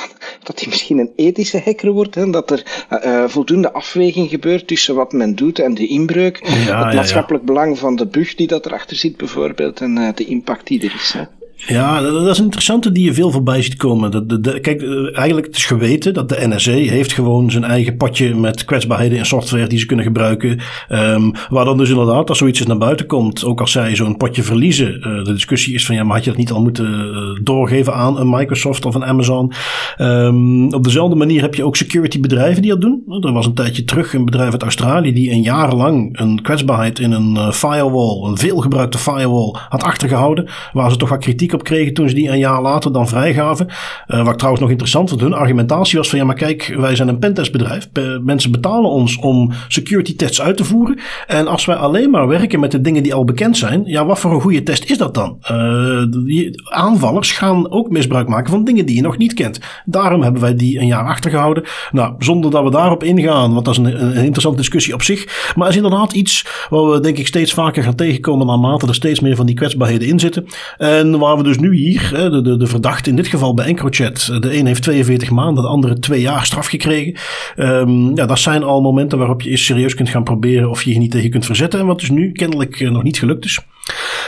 dat hij misschien een ethische hacker wordt, hè? dat er uh, voldoende afweging gebeurt tussen wat men doet en de inbreuk, ja, het maatschappelijk ja, ja. belang van de bug die dat erachter zit bijvoorbeeld en uh, de impact die er is. Hè? Ja, dat is een interessante die je veel voorbij ziet komen. De, de, kijk, eh, eigenlijk het is geweten dat de NSA heeft gewoon zijn eigen potje met kwetsbaarheden in software die ze kunnen gebruiken. Um, waar dan dus inderdaad, als zoiets naar buiten komt, ook als zij zo'n potje verliezen, uh, de discussie is van ja, maar had je dat niet al moeten uh, doorgeven aan een Microsoft of een Amazon? Um, op dezelfde manier heb je ook security bedrijven die dat doen. Er was een tijdje terug een bedrijf uit Australië die een jaar lang een kwetsbaarheid in een firewall, een veelgebruikte firewall, had achtergehouden, waar ze toch wat kritiek op kregen toen ze die een jaar later dan vrijgaven. Uh, wat trouwens nog interessant vond, hun argumentatie was van ja, maar kijk, wij zijn een pentestbedrijf. mensen betalen ons om security tests uit te voeren. En als wij alleen maar werken met de dingen die al bekend zijn, ja, wat voor een goede test is dat dan? Die aanvallers gaan ook misbruik maken van dingen die je nog niet kent. Daarom hebben wij die een jaar achtergehouden. Nou, zonder dat we daarop ingaan, want dat is een, een interessante discussie op zich. Maar is inderdaad iets waar we denk ik steeds vaker gaan tegenkomen naarmate er steeds meer van die kwetsbaarheden in zitten. En waar we dus nu hier, de, de, de verdachte in dit geval bij EncroChat, de een heeft 42 maanden, de andere twee jaar straf gekregen. Um, ja, dat zijn al momenten waarop je eens serieus kunt gaan proberen of je je niet tegen kunt verzetten. En wat dus nu kennelijk eh, nog niet gelukt is.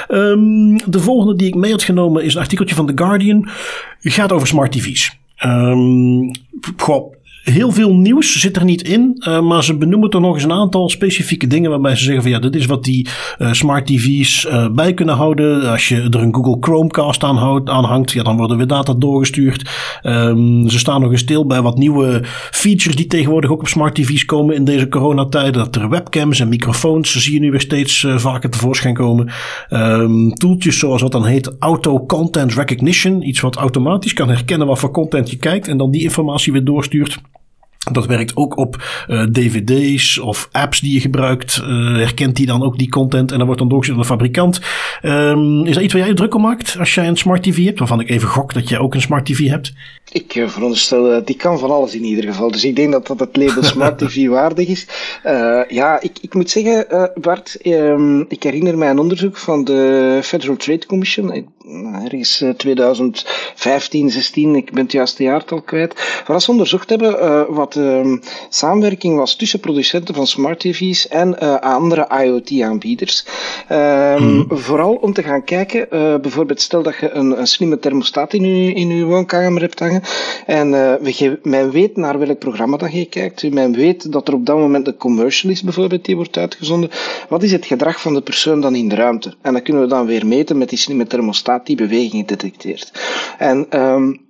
Um, de volgende die ik mee had genomen is een artikeltje van The Guardian. Het gaat over smart TV's. Um, goh, heel veel nieuws zit er niet in, uh, maar ze benoemen toch nog eens een aantal specifieke dingen waarbij ze zeggen van ja, dit is wat die uh, smart TV's uh, bij kunnen houden. Als je er een Google Chromecast aan, houdt, hangt, ja, dan worden weer data doorgestuurd. Um, ze staan nog eens stil bij wat nieuwe features die tegenwoordig ook op smart TV's komen in deze coronatijden. Dat er webcams en microfoons, zie je nu weer steeds vaker tevoorschijn komen. Um, tooltjes zoals wat dan heet Auto Content Recognition, iets wat automatisch kan herkennen wat voor content je kijkt en dan die informatie weer doorstuurt. Dat werkt ook op uh, dvd's of apps die je gebruikt. Uh, herkent die dan ook die content en dan wordt dan doorgezet door de fabrikant. Um, is dat iets waar jij druk om maakt als jij een smart TV hebt? Waarvan ik even gok dat jij ook een smart TV hebt. Ik uh, veronderstel dat die kan van alles in ieder geval. Dus ik denk dat dat het label smart TV waardig is. ja, ik, ik moet zeggen, Bart, um, ik herinner mij een onderzoek van de Federal Trade Commission ergens 2015, 16, ik ben het juiste jaartal kwijt, waar ze onderzocht hebben wat uh, samenwerking was tussen producenten van smart TV's en andere IoT-aanbieders. Hmm. Vooral om te gaan kijken, bijvoorbeeld stel dat je een, een slimme thermostaat in je, in uw woonkamer hebt hangen en we, men weet naar welk programma dat je kijkt, men weet dat er op dat moment een commercial is bijvoorbeeld die wordt uitgezonden. Wat is het gedrag van de persoon dan in de ruimte? En dat kunnen we dan weer meten met die slimme thermostaat die beweging detecteert. En um,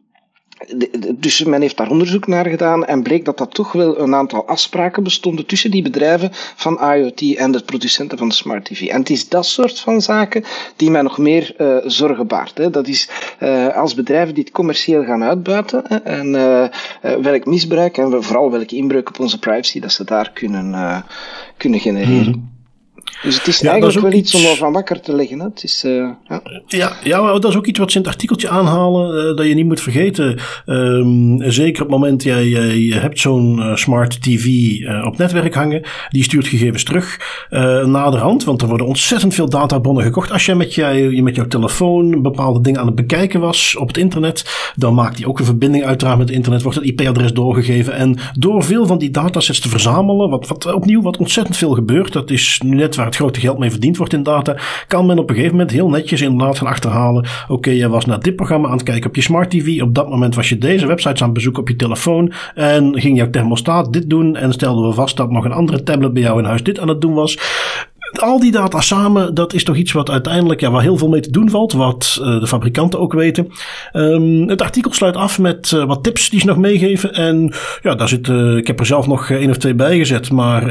dus men heeft daar onderzoek naar gedaan en bleek dat dat toch wel een aantal afspraken bestonden tussen die bedrijven van IoT en de producenten van de smart TV. En het is dat soort van zaken die mij nog meer uh, zorgen baart. Hè. Dat is uh, als bedrijven dit commercieel gaan uitbuiten hè, en uh, welk misbruik en vooral welke inbreuk op onze privacy dat ze daar kunnen, kunnen genereren. Hmm. Dus het is eigenlijk wel iets om van wakker te leggen. Hè? Het is, uh, ja. Ja, ja, dat is ook iets wat ze in het artikeltje aanhalen, uh, dat je niet moet vergeten. Um, zeker op het moment jij, je hebt zo'n uh, smart TV op netwerk hangen, die stuurt gegevens terug naar de hand, want er worden ontzettend veel databronnen gekocht. Als jij met, jij, je met jouw telefoon bepaalde dingen aan het bekijken was op het internet, dan maakt die ook een verbinding uiteraard met het internet, wordt het IP-adres doorgegeven. En door veel van die datasets te verzamelen, wat, wat opnieuw wat ontzettend veel gebeurt, dat is nu net waar het grote geld mee verdiend wordt in data, kan men op een gegeven moment heel netjes inderdaad gaan achterhalen. Oké, je was naar dit programma aan het kijken op je smart TV. Op dat moment was je deze websites aan het bezoeken op je telefoon. En ging jouw thermostaat dit doen. En stelden we vast dat nog een andere tablet bij jou in huis dit aan het doen was al die data samen, dat is toch iets wat uiteindelijk, ja, waar heel veel mee te doen valt, wat uh, de fabrikanten ook weten. Um, het artikel sluit af met uh, wat tips die ze nog meegeven. En ja, daar zit, uh, ik heb er zelf nog één of twee bij gezet, maar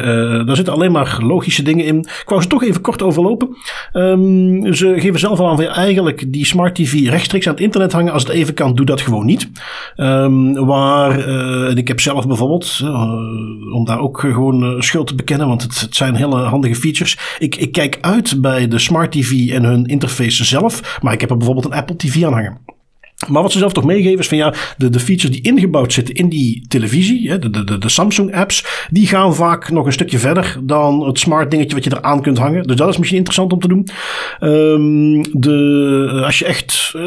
daar zitten alleen maar logische dingen in. Ik wou ze toch even kort overlopen. Um, ze geven zelf al aan van eigenlijk die smart TV rechtstreeks aan het internet hangen. Als het even kan, doe dat gewoon niet. Um, waar, en ik heb zelf bijvoorbeeld, om daar ook gewoon schuld te bekennen, want het, het zijn hele handige features. Ik, ik kijk uit bij de Smart TV en hun interface zelf. Maar ik heb er bijvoorbeeld een Apple TV aan hangen. Maar wat ze zelf toch meegeven is van ja, de, de features die ingebouwd zitten in die televisie, de, de, de Samsung apps, die gaan vaak nog een stukje verder dan het smart dingetje wat je eraan kunt hangen. Dus dat is misschien interessant om te doen. Um, de, als je echt uh,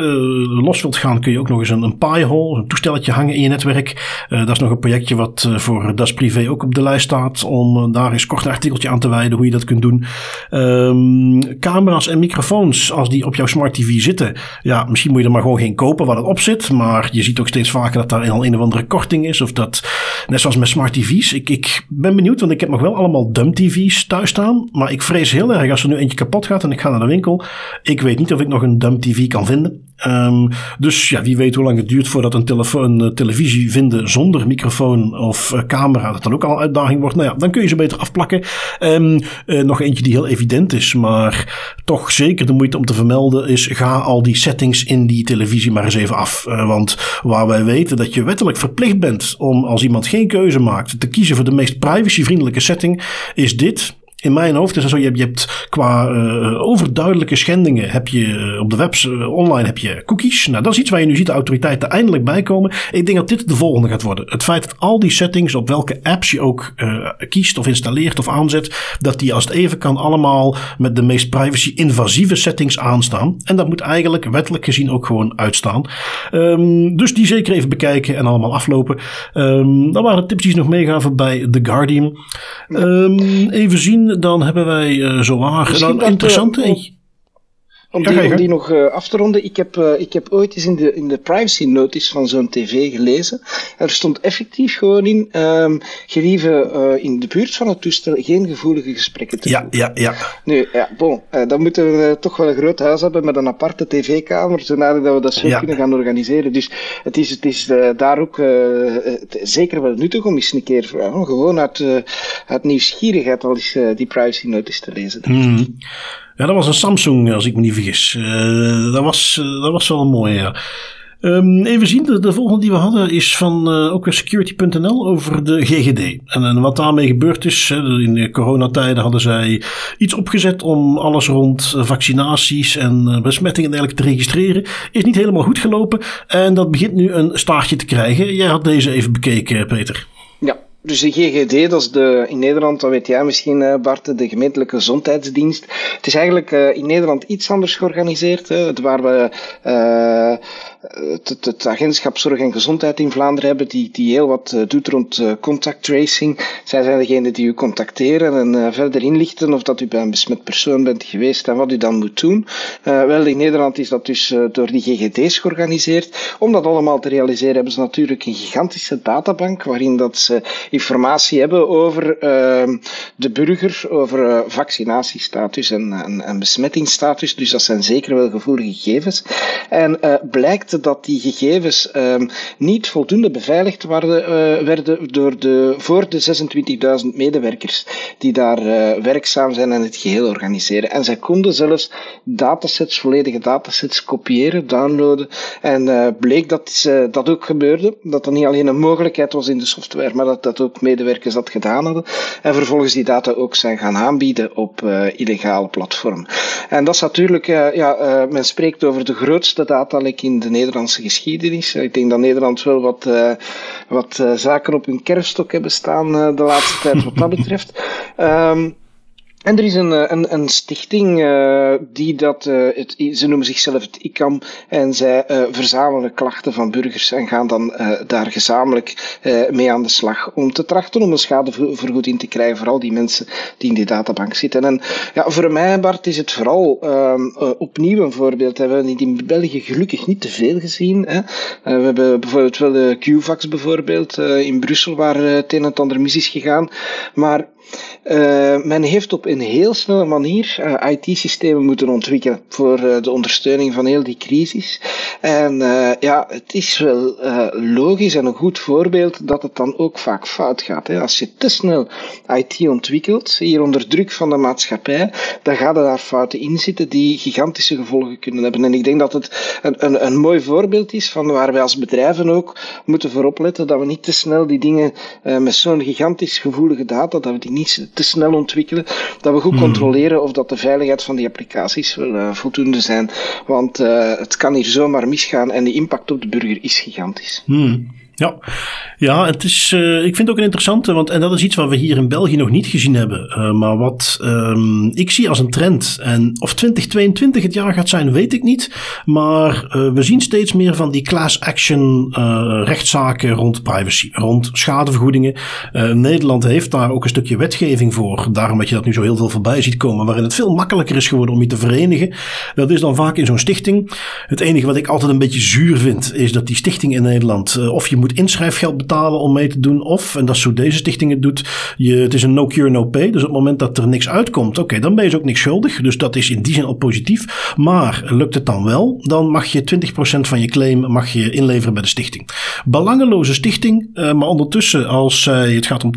los wilt gaan, kun je ook nog eens een, een Pi-hole, een toestelletje hangen in je netwerk. Uh, dat is nog een projectje wat voor Das Privé ook op de lijst staat, om daar eens kort een artikeltje aan te wijden hoe je dat kunt doen. Um, camera's en microfoons, als die op jouw smart TV zitten, ja, misschien moet je er maar gewoon geen kopen waar het op zit. Maar je ziet ook steeds vaker dat daar al een of andere korting is. Of dat, net zoals met smart TV's. Ik, ik ben benieuwd, want ik heb nog wel allemaal dumb TV's thuis staan. Maar ik vrees heel erg als er nu eentje kapot gaat en ik ga naar de winkel. Ik weet niet of ik nog een dumb TV kan vinden. Um, dus ja, wie weet hoe lang het duurt voordat een, telefoon, een televisie vinden zonder microfoon of uh, camera, dat dan ook al een uitdaging wordt. Nou ja, dan kun je ze beter afplakken. Um, uh, nog eentje die heel evident is, maar toch zeker de moeite om te vermelden is: ga al die settings in die televisie maar eens even af. Want waar wij weten dat je wettelijk verplicht bent om als iemand geen keuze maakt te kiezen voor de meest privacyvriendelijke setting, is dit in mijn hoofd is het zo, je hebt, je hebt qua uh, overduidelijke schendingen, heb je uh, op de webs uh, online heb je cookies. Nou, dat is iets waar je nu ziet de autoriteiten eindelijk bij komen. Ik denk dat dit de volgende gaat worden. Het feit dat al die settings, op welke apps je ook kiest of installeert of aanzet, dat die als het even kan allemaal met de meest privacy-invasieve settings aanstaan. En dat moet eigenlijk wettelijk gezien ook gewoon uitstaan. Um, dus die zeker even bekijken en allemaal aflopen. Um, dan waren de tips die nog meegaven bij The Guardian. Um, even zien dan hebben wij zo waar. Een interessante eentje. Om die, om die nog uh, af te ronden, ik heb, uh, ik heb ooit eens in de, in de privacy notice van zo'n tv gelezen. Er stond effectief gewoon in, um, gelieve uh, in de buurt van het toestel geen gevoelige gesprekken te ja, voeren. Ja, ja. Nu, ja, bon, dan moeten we toch wel een groot huis hebben met een aparte tv-kamer, zodat we dat zo ja. kunnen gaan organiseren. Dus het is, het is daar ook zeker wel nuttig om eens een keer, gewoon uit, uit nieuwsgierigheid al eens die privacy notice te lezen. Ja, dat was een Samsung, als ik me niet vergis. Uh, dat, was, uh, dat was wel een mooie, ja. Um, even zien, de, de, volgende die we hadden is van uh, ook security.nl over de GGD. En, wat daarmee gebeurd is, in de coronatijden hadden zij iets opgezet om alles rond vaccinaties en besmettingen en dergelijke te registreren. Is niet helemaal goed gelopen en dat begint nu een staartje te krijgen. Jij had deze even bekeken, Peter. Dus de GGD, dat is de, in Nederland, dat weet jij misschien uh, Bart, de gemeentelijke gezondheidsdienst. Het is eigenlijk uh, in Nederland iets anders georganiseerd. Waar we uh, het, het, agentschap Zorg en Gezondheid in Vlaanderen hebben, die, die heel wat uh, doet rond uh, contact tracing. Zij zijn degene die u contacteren en uh, verder inlichten of dat u bij een besmet persoon bent geweest en wat u dan moet doen. wel, in Nederland is dat dus door die GGD's georganiseerd. Om dat allemaal te realiseren hebben ze natuurlijk een gigantische databank waarin dat ze informatie hebben over ehm, de burger, over vaccinatiestatus en, en, en besmettingsstatus. Dus dat zijn zeker wel gevoelige gegevens. En blijkt dat die gegevens um, niet voldoende beveiligd waren, uh, werden door de, voor de 26.000 medewerkers die daar uh, werkzaam zijn en het geheel organiseren. En zij konden zelfs datasets, volledige datasets kopiëren, downloaden. En uh, bleek dat dat ook gebeurde. Dat dat niet alleen een mogelijkheid was in de software, maar dat dat ook medewerkers dat gedaan hadden. En vervolgens die data ook zijn gaan aanbieden op illegale platformen. En dat is natuurlijk, ja, men spreekt over de grootste datalek in de Nederlandse geschiedenis. Ik denk dat Nederland wel wat, uh, wat uh, zaken op hun kerfstok hebben staan uh, de laatste tijd wat dat betreft. Um, en er is een, eh, een, een stichting uh, die dat, uh, het, ze noemen zichzelf het ICAM en zij uh, verzamelen klachten van burgers en gaan dan daar gezamenlijk mee aan de slag om te trachten om een schadevergoeding te krijgen voor al die mensen die in die databank zitten. En ja, voor mij, Bart, is het vooral ehm, opnieuw een voorbeeld. We hebben in België gelukkig niet te veel gezien. Hè. we hebben bijvoorbeeld wel de QVAX bijvoorbeeld in Brussel waar het een en ander mis is gegaan. Maar uh, men heeft op een heel snelle manier uh, IT-systemen moeten ontwikkelen voor uh, de ondersteuning van heel die crisis. En ja, het is wel logisch en een goed voorbeeld dat het dan ook vaak fout gaat. Hè. Als je te snel IT ontwikkelt, hier onder druk van de maatschappij, dan gaan er daar fouten in zitten die gigantische gevolgen kunnen hebben. En ik denk dat het een, een, een mooi voorbeeld is van waar wij als bedrijven ook moeten voor opletten dat we niet te snel die dingen met zo'n gigantisch gevoelige data, dat we die niet te snel ontwikkelen, dat we goed hmm. controleren of dat de veiligheid van die applicaties wel uh, voldoende zijn. Want uh, het kan hier zomaar misgaan en de impact op de burger is gigantisch. Hmm. Ja, ja het is, uh, ik vind het ook een interessante, want en dat is iets wat we hier in België nog niet gezien hebben. Uh, maar wat um, ik zie als een trend, en of 2022 het jaar gaat zijn, weet ik niet. Maar uh, we zien steeds meer van die class action rechtszaken rond privacy, rond schadevergoedingen. Nederland heeft daar ook een stukje wetgeving voor. Daarom dat je dat nu zo heel veel voorbij ziet komen, waarin het veel makkelijker is geworden om je te verenigen. Dat is dan vaak in zo'n stichting. Het enige wat ik altijd een beetje zuur vind, is dat die stichting in Nederland, of je inschrijfgeld betalen om mee te doen. Of, en dat is hoe deze stichting het doet, je, het is een no cure no pay. Dus op het moment dat er niks uitkomt, oké, dan ben je ook niks schuldig. Dus dat is in die zin al positief. Maar lukt het dan wel, dan mag je 20% van je claim mag je inleveren bij de stichting. Belangeloze stichting, uh, maar ondertussen als uh, het gaat om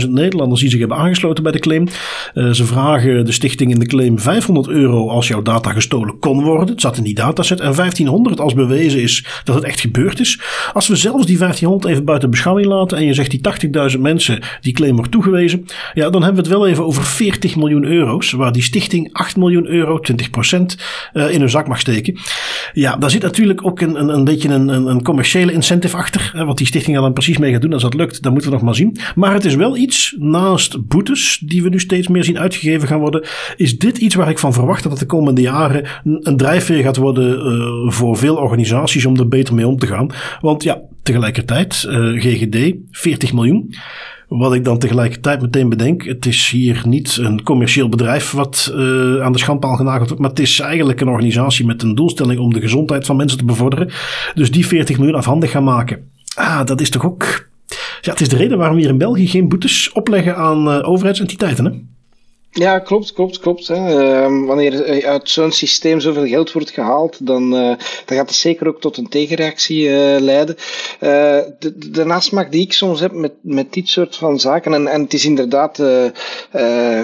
80.000 Nederlanders die zich hebben aangesloten bij de claim. Uh, ze vragen de stichting in de claim 500 euro als jouw data gestolen kon worden. Het zat in die dataset. En 1500 als bewezen is dat het echt gebeurd is. Als we zelfs die 1500 even buiten beschouwing laten en je zegt die 80.000 mensen die claim wordt toegewezen, ja, dan hebben we het wel even over 40 miljoen euro's, waar die stichting 8 miljoen euro, 20% uh, in hun zak mag steken. Ja, daar zit natuurlijk ook een, een, een beetje een, een, commerciële incentive achter, wat die stichting dan precies mee gaat doen. Als dat lukt, dan moeten we nog maar zien. Maar het is wel iets, naast boetes, die we nu steeds meer zien uitgegeven gaan worden, is dit iets waar ik van verwacht dat het de komende jaren een, drijfveer gaat worden uh, voor veel organisaties om er beter mee om te gaan. Want ja, tegelijkertijd. GGD, 40 miljoen. Wat ik dan tegelijkertijd meteen bedenk, het is hier niet een commercieel bedrijf wat uh, aan de schandpaal genageld wordt, maar het is eigenlijk een organisatie met een doelstelling om de gezondheid van mensen te bevorderen. Dus die 40 miljoen afhandig gaan maken. Ah, dat is toch ook. Ja, het is de reden waarom we hier in België geen boetes opleggen aan uh, overheidsentiteiten. Hè? Ja, klopt, klopt, klopt. Uh, wanneer uit zo'n systeem zoveel geld wordt gehaald, dan, uh, dan gaat het zeker ook tot een tegenreactie uh, leiden. De, nasmaak die ik soms heb met, met dit soort van zaken, en, en het is inderdaad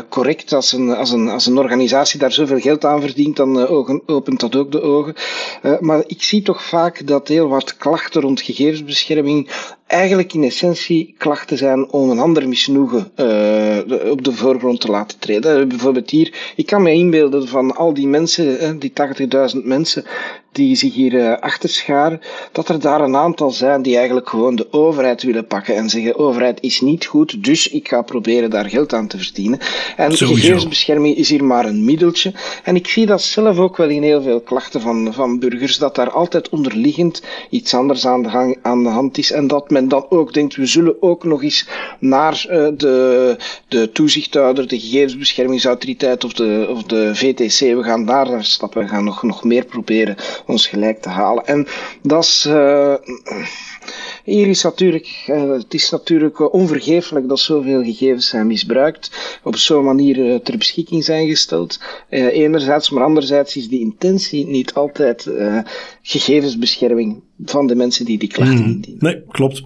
correct als een, als, een, als een organisatie daar zoveel geld aan verdient, dan opent dat ook de ogen. maar ik zie toch vaak dat heel wat klachten rond gegevensbescherming eigenlijk in essentie klachten zijn om een ander misnoegen uh, op de voorgrond te laten treden. Bijvoorbeeld hier, ik kan me inbeelden van al die mensen, die 80.000 mensen die zich hier uh, achter scharen, dat er daar een aantal zijn die eigenlijk gewoon de overheid willen pakken en zeggen: overheid is niet goed, dus ik ga proberen daar geld aan te verdienen. En Sowieso. gegevensbescherming is hier maar een middeltje. En ik zie dat zelf ook wel in heel veel klachten van, van burgers, dat daar altijd onderliggend iets anders aan de, gang, aan de hand is en dat men dan ook denkt: we zullen ook nog eens naar uh, de, de toezichthouder, de gegevensbeschermingsautoriteit of de, of de VTC, we gaan daar naar stappen, we gaan nog, nog meer proberen ons gelijk te halen. En dat is. Uh, hier is natuurlijk, uh, het is natuurlijk onvergeeflijk dat zoveel gegevens zijn misbruikt, op zo'n manier ter beschikking zijn gesteld. enerzijds, maar anderzijds is die intentie niet altijd gegevensbescherming van de mensen die die klachten indienen. Nee, klopt.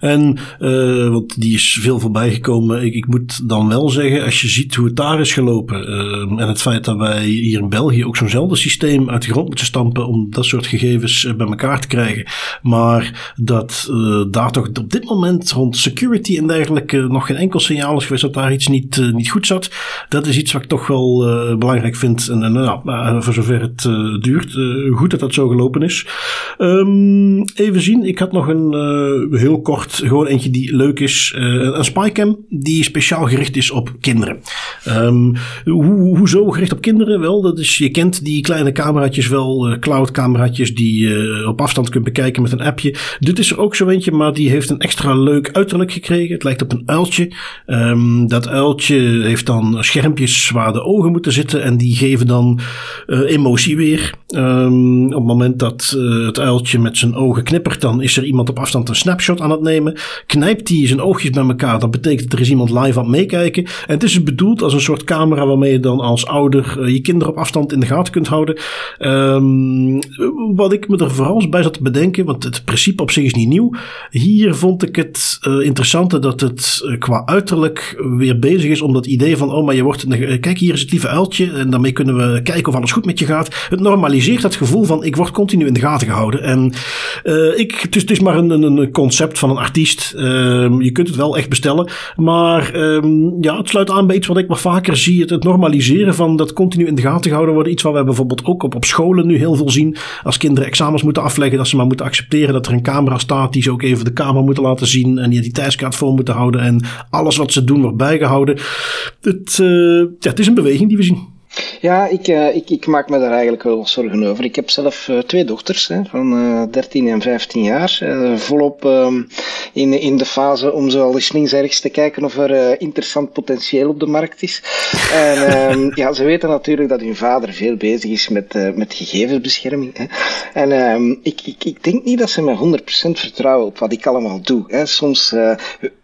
En uh, want die is veel voorbij gekomen. Ik, ik, moet dan wel zeggen, als je ziet hoe het daar is gelopen uh, en het feit dat wij hier in België ook zo'nzelfde systeem uit de grond moeten stampen om dat soort gegevens uh, bij elkaar te krijgen, maar dat daar toch op dit moment rond security en dergelijke nog geen enkel signaal is geweest dat daar iets niet, niet goed zat. Dat is iets wat ik toch wel belangrijk vind. En, en nou, voor zover het duurt, goed dat dat zo gelopen is. Um, Ehm, even zien, ik had nog een uh, heel kort, gewoon eentje die leuk is. Uh, een spycam die speciaal gericht is op kinderen. Hoe, hoezo gericht op kinderen? Wel, dat is, je kent die kleine cameraatjes wel, uh, cloud cameraatjes die je op afstand kunt bekijken met een appje. Dit is er ook zo eentje, maar die heeft een extra leuk uiterlijk gekregen. Het lijkt op een uiltje. Um, dat uiltje heeft dan schermpjes waar de ogen moeten zitten en die geven dan emotie weer. op het moment dat het uiltje met zijn ogen knippert, dan is er iemand op afstand een snapshot aan het nemen. Knijpt hij zijn oogjes bij elkaar, dat betekent dat er is iemand live aan het meekijken. En het is dus bedoeld als een soort camera waarmee je dan als ouder uh, je kinderen op afstand in de gaten kunt houden. Um, wat ik me er vooral bij zat te bedenken, want het principe op zich is niet nieuw. Hier vond ik het uh, interessante dat het uh, qua uiterlijk weer bezig is om dat idee van, oh maar je wordt, kijk hier is het lieve uiltje en daarmee kunnen we kijken of alles goed met je gaat. Het normaliseert dat gevoel van, ik word continu in de gaten gehouden. En uh, ik, het, is, is maar een, een concept van een artiest. Uh, je kunt het wel echt bestellen. Maar um, ja, het sluit aan bij iets wat ik maar vaker zie. Het, het, normaliseren van dat continu in de gaten gehouden worden. Iets wat we bijvoorbeeld ook op, op scholen nu heel veel zien. Als kinderen examens moeten afleggen, dat ze maar moeten accepteren dat er een camera staat die ze ook even de camera moeten laten zien. En die identiteitskaart voor moeten houden. En alles wat ze doen wordt bijgehouden. Het, uh, ja, het is een beweging die we zien. Ja, ik, uh, ik, ik, maak me daar eigenlijk wel zorgen over. Ik heb zelf uh, twee dochters hè, van uh, 13 en 15 jaar. Uh, volop um, in, in de fase om zo al eens links ergens te kijken of er interessant potentieel op de markt is. en um, ja, ze weten natuurlijk dat hun vader veel bezig is met, met gegevensbescherming. Hè. En um, ik, ik, ik denk niet dat ze me 100% vertrouwen op wat ik allemaal doe. Hè. Soms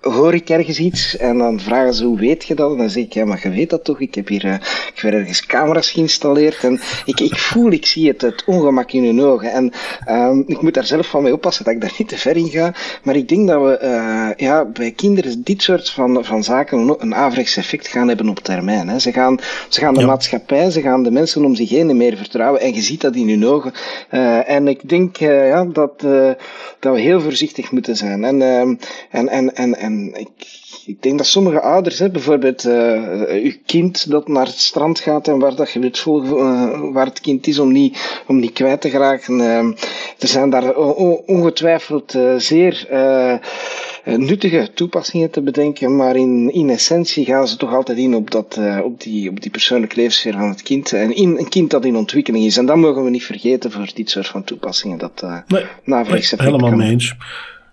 hoor ik ergens iets en dan vragen ze hoe weet je dat? En dan zeg ik, ja, maar je weet dat toch? Ik heb hier ik ergens camera's geïnstalleerd en ik, ik voel, ik zie het, het ongemak in hun ogen. En um, ik moet daar zelf van mee oppassen dat ik daar niet te ver in ga. Maar ik denk dat we uh, ja, bij kinderen dit soort van, van zaken een averechts effect gaan hebben op termijn. Hè. Ze gaan, ze gaan de maatschappij, ze gaan de mensen om zich heen meer vertrouwen en je ziet dat in hun ogen. Uh, en ik denk uh, ja, dat, dat we heel voorzichtig moeten zijn. En, ehm, en, en, en, en ik, ik denk dat sommige ouders, hè, bijvoorbeeld uw kind dat naar het strand gaat en waar dat je wilt volgen uh, waar het kind is om niet, om niet kwijt te geraken. Uh, er zijn daar ongetwijfeld zeer nuttige toepassingen te bedenken, maar in, in essentie gaan ze toch altijd in op, dat, op, die, op die persoonlijke levenssfeer van het kind. En in, een kind dat in ontwikkeling is. En dat mogen we niet vergeten voor dit soort van toepassingen. Dat uh, nee, nee, helemaal mee eens.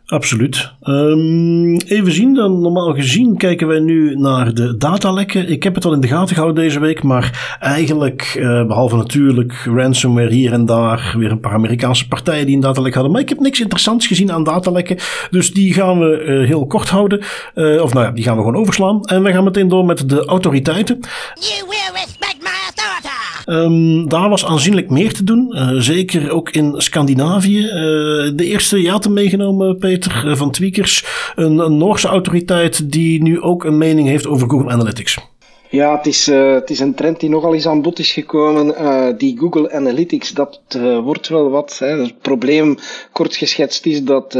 Absoluut. Um, even zien, dan normaal gezien kijken wij nu naar de datalekken. Ik heb het al in de gaten gehouden deze week, maar eigenlijk, uh, behalve natuurlijk ransomware hier en daar, weer een paar Amerikaanse partijen die een datalek hadden. Maar ik heb niks interessants gezien aan datalekken, dus die gaan we uh, heel kort houden. Uh, of nou ja, die gaan we gewoon overslaan. En we gaan meteen door met de autoriteiten. You Um, daar was aanzienlijk meer te doen. Uh, zeker ook in Scandinavië. Uh, de eerste, had hem meegenomen, Peter, uh, van Tweakers. Een, een Noorse autoriteit die nu ook een mening heeft over Google Analytics. Ja, het is, uh, het is een trend die nogal eens aan bod is gekomen. Uh, die Google Analytics, dat uh, wordt wel wat. Hè. Het probleem, kort geschetst, is dat,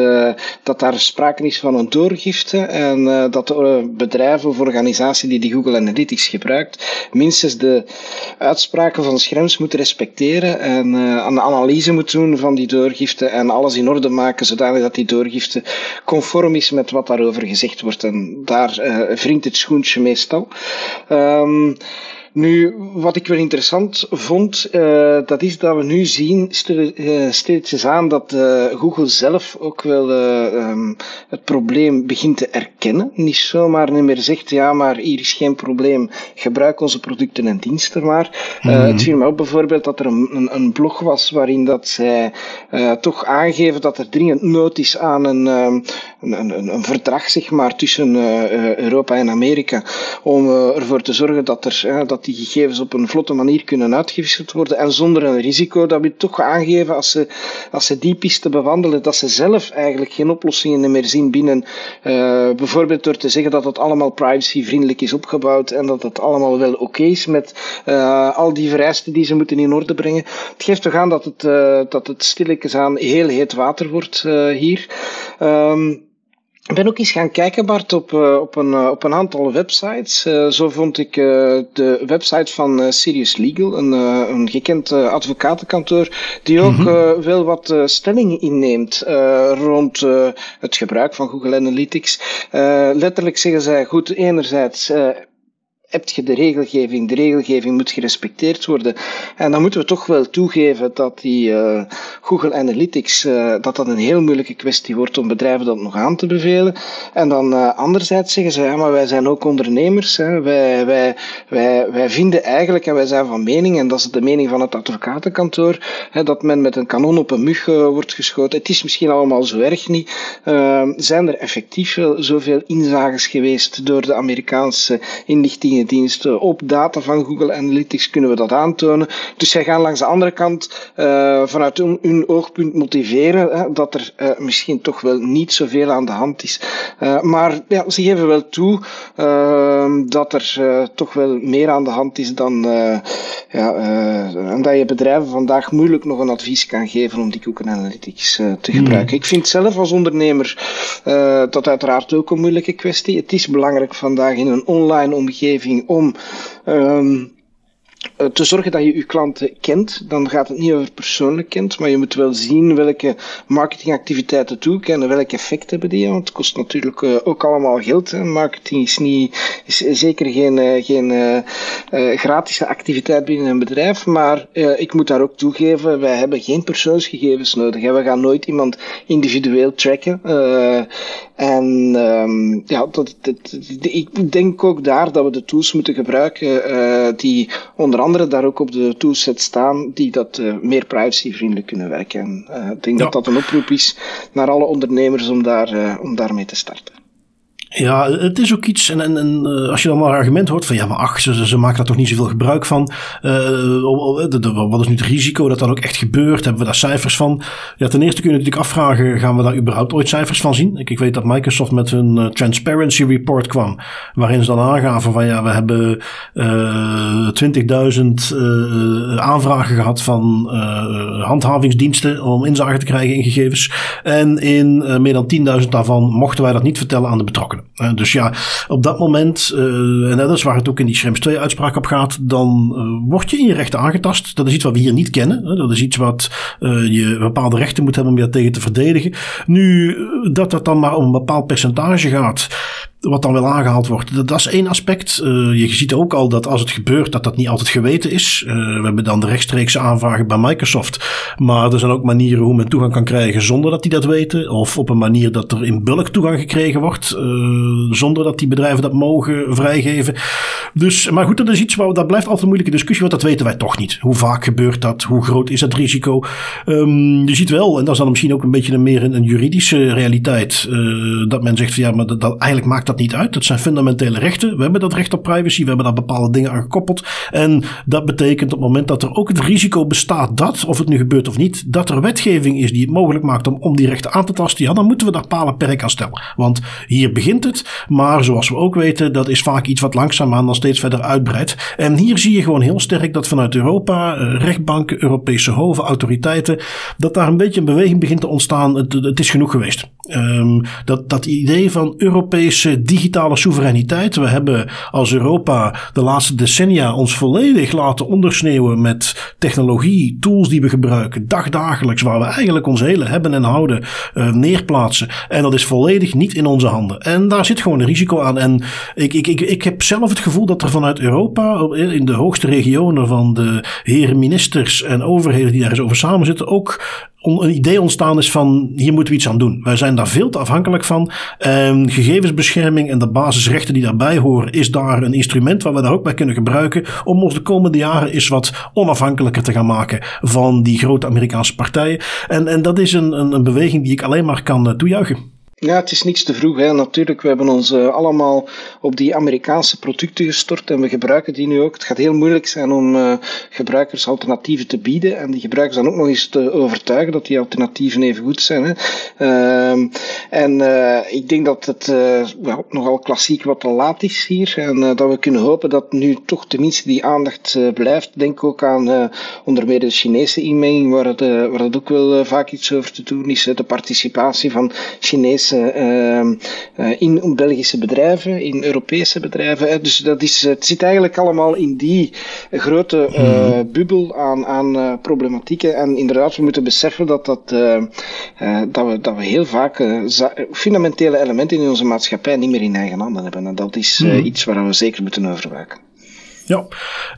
dat daar sprake is van een doorgifte en dat bedrijven of organisaties die die Google Analytics gebruikt, minstens de uitspraken van Schrems moeten respecteren en een analyse moeten doen van die doorgifte en alles in orde maken zodanig dat die doorgifte conform is met wat daarover gezegd wordt. En daar wringt het schoentje meestal. Um, Nu, wat ik wel interessant vond, uh, dat is dat we nu zien, uh, steeds aan, dat uh, Google zelf ook wel um, het probleem begint te erkennen. Niet zomaar niet meer zegt, ja, maar hier is geen probleem, gebruik onze producten en diensten maar. Mm -hmm. Het viel me op bijvoorbeeld dat er een, een, een blog was waarin dat zij toch aangeven dat er dringend nood is aan een, um, een, een, een, verdrag, zeg maar, tussen Europa en Amerika, om ervoor te zorgen dat er, dat die gegevens op een vlotte manier kunnen uitgewisseld worden en zonder een risico. Dat we toch aangeven als ze, als ze die piste bewandelen, dat ze zelf eigenlijk geen oplossingen meer zien binnen, uh, bijvoorbeeld door te zeggen dat het allemaal privacyvriendelijk is opgebouwd en dat het allemaal wel oké is met uh, al die vereisten die ze moeten in orde brengen. Het geeft toch aan dat het, uh, dat het stilletjes aan heel heet water wordt hier. Um, ik ben ook eens gaan kijken, Bart, op, uh, op, een, uh, op een aantal websites. Uh, zo vond ik de website van Sirius Legal, een, een gekend advocatenkantoor, die ook mm -hmm. wel wat stellingen inneemt rond het gebruik van Google Analytics. letterlijk zeggen zij, goed, enerzijds heb je de regelgeving. De regelgeving moet gerespecteerd worden. En dan moeten we toch wel toegeven dat die uh, Google Analytics, uh, dat dat een heel moeilijke kwestie wordt om bedrijven dat nog aan te bevelen. En dan uh, anderzijds zeggen ze, ja, maar wij zijn ook ondernemers. Hè. Wij, wij, wij, wij vinden eigenlijk, en wij zijn van mening, en dat is de mening van het advocatenkantoor, hè, dat men met een kanon op een mug wordt geschoten. Het is misschien allemaal zo erg niet. zijn er effectief zoveel inzages geweest door de Amerikaanse inlichtingen op data van Google Analytics kunnen we dat aantonen. Dus zij gaan langs de andere kant uh, vanuit hun, hun, oogpunt motiveren hè, dat er uh, misschien toch wel niet zoveel aan de hand is. Uh, maar ja, ze geven wel toe dat er toch wel meer aan de hand is dan ja, en dat je bedrijven vandaag moeilijk nog een advies kan geven om die Google Analytics te gebruiken. Hmm. Ik vind zelf als ondernemer dat uiteraard ook een moeilijke kwestie. Het is belangrijk vandaag in een online omgeving om um, te zorgen dat je je klanten kent. Dan gaat het niet over persoonlijk kent, maar je moet wel zien welke marketingactiviteiten toekennen, welke effect hebben die. Want het kost natuurlijk uh, ook allemaal geld. Hè. Marketing is, niet, is zeker geen, uh, geen gratis activiteit binnen een bedrijf, maar ik moet daar ook toegeven, wij hebben geen persoonsgegevens nodig. Hè. We gaan nooit iemand individueel tracken. en um, ja, dat, ik denk ook daar dat we de tools moeten gebruiken die onder andere daar ook op de toolset staan die dat uh, meer privacyvriendelijk kunnen werken. En, uh, ik denk ja. dat dat een oproep is naar alle ondernemers om, daar, uh, om daarmee te starten. Ja, het is ook iets, en, en, en eh, als je dan maar een argument hoort van ja, maar ach, ze, ze maken daar toch niet zoveel gebruik van. Uh, wat is nu het risico dat dat ook echt gebeurt? Hebben we daar cijfers van? Ja, ten eerste kun je natuurlijk afvragen, gaan we daar überhaupt ooit cijfers van zien? Ik, ik weet dat Microsoft met hun Transparency Report kwam, waarin ze dan aangaven van ja, we hebben uh, 20.000 aanvragen gehad van handhavingsdiensten om inzage te krijgen in gegevens. En in meer dan 10.000 daarvan mochten wij dat niet vertellen aan de betrokkenen. Uh, dus ja, op dat moment, uh, en dat is waar het ook in die Schrems 2 uitspraak op gaat, dan uh, word je in je rechten aangetast. Dat is iets wat we hier niet kennen. Dat is iets wat je bepaalde rechten moet hebben om je tegen te verdedigen. Nu, dat dat dan maar om een bepaald percentage gaat wat dan wel aangehaald wordt. Dat, is één aspect. Uh, je ziet ook al dat als het gebeurt, dat dat niet altijd geweten is. Uh, we hebben dan de rechtstreekse aanvragen bij Microsoft. Maar er zijn ook manieren hoe men toegang kan krijgen zonder dat die dat weten. Of op een manier dat er in bulk toegang gekregen wordt. Uh, zonder dat die bedrijven dat mogen vrijgeven. Dus, maar goed, dat is iets waar dat blijft altijd een moeilijke discussie. Want dat weten wij toch niet. Hoe vaak gebeurt dat? Hoe groot is dat risico? Um, je ziet wel, en dat is dan misschien ook een beetje meer een, een juridische realiteit. dat men zegt van ja, maar dat eigenlijk maakt dat niet uit. Dat zijn fundamentele rechten. We hebben dat recht op privacy. We hebben daar bepaalde dingen aan gekoppeld. En dat betekent op het moment dat er ook het risico bestaat dat, of het nu gebeurt of niet, dat er wetgeving is die het mogelijk maakt om, om die rechten aan te tasten. Ja, dan moeten we daar palen perk aan stellen. Want hier begint het. Maar zoals we ook weten, dat is vaak iets wat langzaamaan dan steeds verder uitbreidt. En hier zie je gewoon heel sterk dat vanuit Europa, eh, rechtbanken, Europese hoven, autoriteiten, dat daar een beetje een beweging begint te ontstaan. Het is genoeg geweest. Um, dat, dat idee van Europese digitale soevereiniteit. We hebben als Europa de laatste decennia ons volledig laten ondersneeuwen met technologie, tools die we gebruiken, dagdagelijks, waar we eigenlijk ons hele hebben en houden uh, neerplaatsen. En dat is volledig niet in onze handen. En daar zit gewoon een risico aan. En ik, ik, ik, ik heb zelf het gevoel dat er vanuit Europa, in de hoogste regionen van de heren ministers en overheden die daar eens over samen zitten, ook een idee ontstaan is van hier moeten we iets aan doen. Wij zijn daar veel te afhankelijk van. En gegevensbescherming en de basisrechten die daarbij horen, is daar een instrument waar we daar ook bij kunnen gebruiken om ons de komende jaren eens wat onafhankelijker te gaan maken van die grote Amerikaanse partijen. En, en dat is een, een, een beweging die ik alleen maar kan eh, toejuichen. Ja, het is niks te vroeg. Hè. Natuurlijk, we hebben ons uh, allemaal op die Amerikaanse producten gestort en we gebruiken die nu ook. Het gaat heel moeilijk zijn om uh, gebruikers alternatieven te bieden en die gebruikers dan ook nog eens te overtuigen dat die alternatieven even goed zijn. Hè. Uh, en uh, ik denk dat het nogal klassiek wat te laat is hier en dat we kunnen hopen dat nu toch tenminste die aandacht blijft. Denk ook aan onder meer de Chinese inmenging, waar het, waar ook wel vaak iets over te doen is. De participatie van Chinese uh, in Belgische bedrijven, in Europese bedrijven. Dus dat is, het zit eigenlijk allemaal in die grote uh, bubbel aan, aan problematieken. En inderdaad, we moeten beseffen dat, dat, dat, we, dat we heel vaak fundamentele elementen in onze maatschappij niet meer in eigen handen hebben. En dat is mhm. iets waar we zeker moeten overwaken. Ja,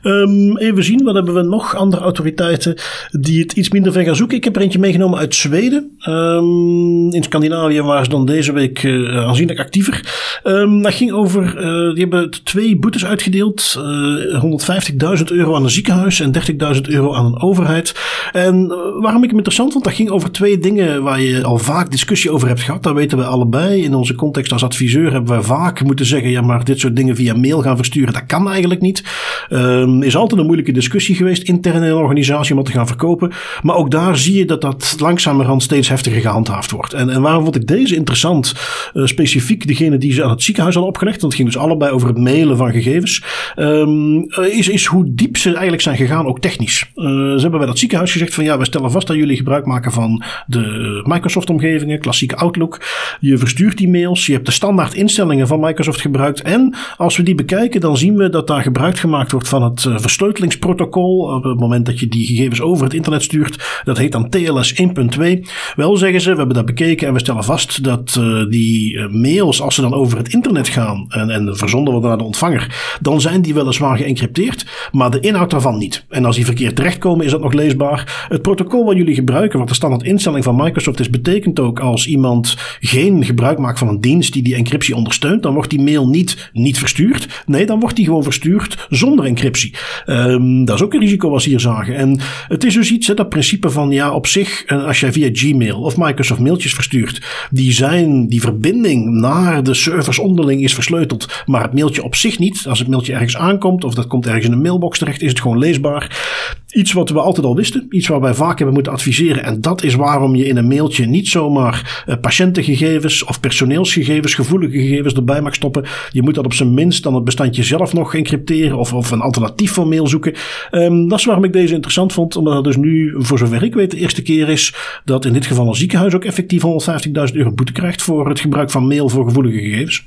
um, even zien, wat hebben we nog? Andere autoriteiten die het iets minder ver gaan zoeken. Ik heb er eentje meegenomen uit Zweden. Um, in Scandinavië waren ze dan deze week uh, aanzienlijk actiever. Um, dat ging over, uh, die hebben twee boetes uitgedeeld. Uh, eh, 150.000 euro aan een ziekenhuis en 30.000 euro aan een overheid. En waarom ik hem interessant vond, dat ging over twee dingen waar je al vaak discussie over hebt gehad. Dat weten we allebei. In onze context als adviseur hebben we vaak moeten zeggen, ja maar dit soort dingen via mail gaan versturen, dat kan eigenlijk niet. Um, is altijd een moeilijke discussie geweest intern in een organisatie om dat te gaan verkopen. Maar ook daar zie je dat dat langzamerhand steeds heftiger gehandhaafd wordt. En, en waarom vond ik deze interessant? Uh, specifiek degene die ze aan het ziekenhuis hadden opgelegd. Want het ging dus allebei over het mailen van gegevens. Um, is, is hoe diep ze eigenlijk zijn gegaan, ook technisch. Uh, ze hebben bij dat ziekenhuis gezegd van ja, we stellen vast dat jullie gebruik maken van de Microsoft omgevingen, klassieke Outlook. Je verstuurt die mails, je hebt de standaard instellingen van Microsoft gebruikt. En als we die bekijken, dan zien we dat daar gebruik gemaakt wordt van het eh, versleutelingsprotocol. Op het moment dat je die gegevens over het internet stuurt. Dat heet dan TLS 1.2. Wel zeggen ze, we hebben dat bekeken en we stellen vast dat uh, die uh, mails, als ze dan over het internet gaan en, en verzonden worden naar de ontvanger, dan zijn die weliswaar geëncrypteerd, maar de inhoud daarvan niet. En als die verkeerd terechtkomen, is dat nog leesbaar. Het protocol wat jullie gebruiken, wat de standaard instelling van Microsoft is, betekent ook als iemand geen gebruik maakt van een dienst die die encryptie ondersteunt, dan wordt die mail niet, niet verstuurd. Nee, dan wordt die gewoon verstuurd zonder encryptie. Um, dat is ook een risico wat ze hier zagen. En het is dus iets, hè, dat principe van ja, op zich, eh, als jij via Gmail of Microsoft mailtjes verstuurt, die zijn, die verbinding naar de servers onderling is versleuteld, maar het mailtje op zich niet. Als het mailtje ergens aankomt of dat komt ergens in een mailbox terecht, is het gewoon leesbaar. Iets wat we altijd al wisten, iets waar wij vaak hebben moeten adviseren. En dat is waarom je in een mailtje niet zomaar uh, patiëntengegevens of personeelsgegevens, gevoelige gegevens erbij mag stoppen. Je moet dat op zijn minst dan het bestandje zelf nog encrypteren of, of een alternatief voor mail zoeken. Um, dat is waarom ik deze interessant vond, omdat het dus nu, voor zover ik weet, de eerste keer is dat in dit geval een ziekenhuis ook effectief 150.000 euro boete krijgt voor het gebruik van mail voor gevoelige gegevens.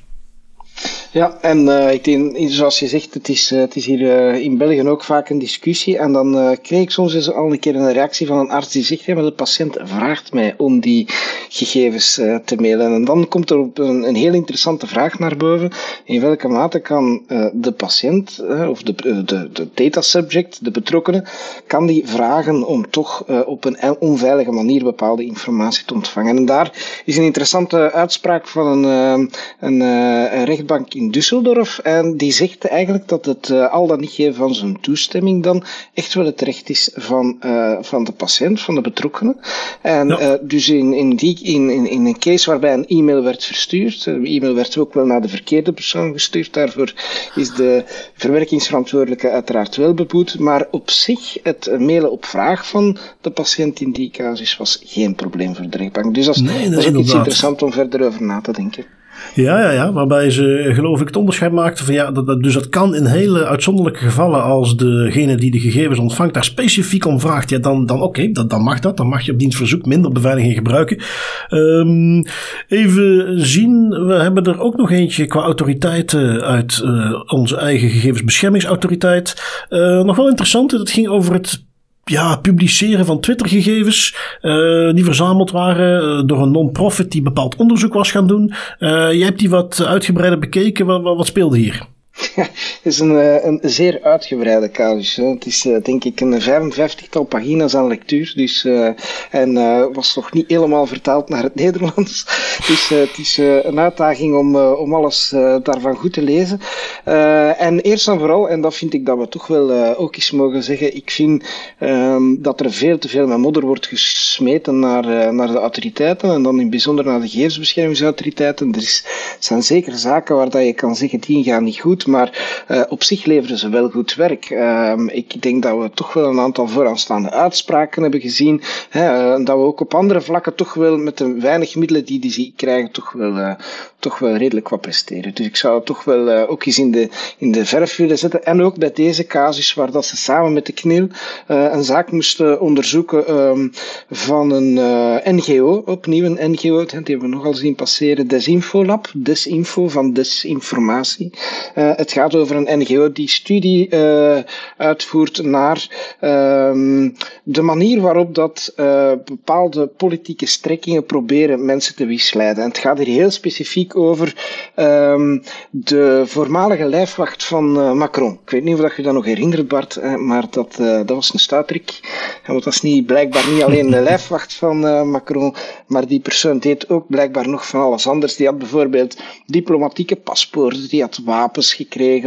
Ja, en uh, ik denk, zoals je zegt, het is, uh, het is hier uh, in België ook vaak een discussie. En dan kreeg ik soms eens al een keer een reactie van een arts die zegt: ja, maar de patiënt vraagt mij om die gegevens te mailen. En dan komt er op een, een heel interessante vraag naar boven. In welke mate kan de patiënt, of de, de, de data subject, de betrokkenen, kan die vragen om toch op een onveilige manier bepaalde informatie te ontvangen? En daar is een interessante uitspraak van een, een, rechtbank Düsseldorf. En die zegt eigenlijk dat het uh, al dan niet geven van zijn toestemming dan echt wel het recht is van, uh, van de patiënt, van de betrokkenen. En ja. uh, dus in, in, die, in, in, in een case waarbij een e-mail werd verstuurd, de e-mail werd ook wel naar de verkeerde persoon gestuurd, daarvoor is de verwerkingsverantwoordelijke uiteraard wel beboet. Maar op zich, het mailen op vraag van de patiënt in die casus was geen probleem voor de rechtbank. Dus dat is, nee, dat is ook iets interessants om verder over na te denken. Ja, ja, ja, waarbij ze geloof ik het onderscheid maakten van ja, dat, dat, dus dat kan in hele uitzonderlijke gevallen als degene die de gegevens ontvangt daar specifiek om vraagt, ja dan, dan oké, okay, dan mag dat, dan mag je op dienstverzoek minder beveiliging gebruiken. Um, even zien, we hebben er ook nog eentje qua autoriteiten uit uh, onze eigen gegevensbeschermingsautoriteit. Uh, nog wel interessant, het ging over het ja, publiceren van Twitter-gegevens uh, die verzameld waren uh, door een non-profit die bepaald onderzoek was gaan doen. Uh, jij hebt die wat uitgebreider bekeken. Wat, wat speelde hier? Het is een, eh, een zeer uitgebreide casus. Het is uh, denk ik een 55-tal pagina's aan lectuur. Dus, uh, en uh, was nog niet helemaal vertaald naar het Nederlands. Dus het is een uitdaging om, om alles daarvan goed te lezen. en eerst en vooral, en dat vind ik dat we toch wel ook eens mogen zeggen, ik vind um, dat er veel te veel met modder wordt gesmeten naar, naar de autoriteiten. En dan in bijzonder naar de gegevensbeschermingsautoriteiten. Er is, zijn zeker zaken waar dat je kan zeggen, die gaan niet goed maar uh, op zich leveren ze wel goed werk. Uh, ik denk dat we toch wel een aantal vooraanstaande uitspraken hebben gezien. Hè, uh, dat we ook op andere vlakken toch wel met de weinig middelen die die krijgen, toch wel, uh, toch wel redelijk wat presteren. Dus ik zou het toch wel ook eens in de, in de verf willen zetten. En ook bij deze casus, waar dat ze samen met de KNIL een zaak moesten onderzoeken um, van een NGO, opnieuw een NGO, die hebben we nogal zien passeren, Desinfolab, Desinfo van Desinformatie. Het gaat over een NGO die studie uh, uitvoert naar uh, de manier waarop dat uh, bepaalde politieke strekkingen proberen mensen te misleiden. En het gaat hier heel specifiek over um, de voormalige lijfwacht van Macron. Ik weet niet of dat je dat nog herinnert, Bart, maar dat, dat was een stuitrik. Want dat is niet, blijkbaar niet alleen de lijfwacht van Macron, maar die persoon deed ook blijkbaar nog van alles anders. Die had bijvoorbeeld diplomatieke paspoorten, die had wapens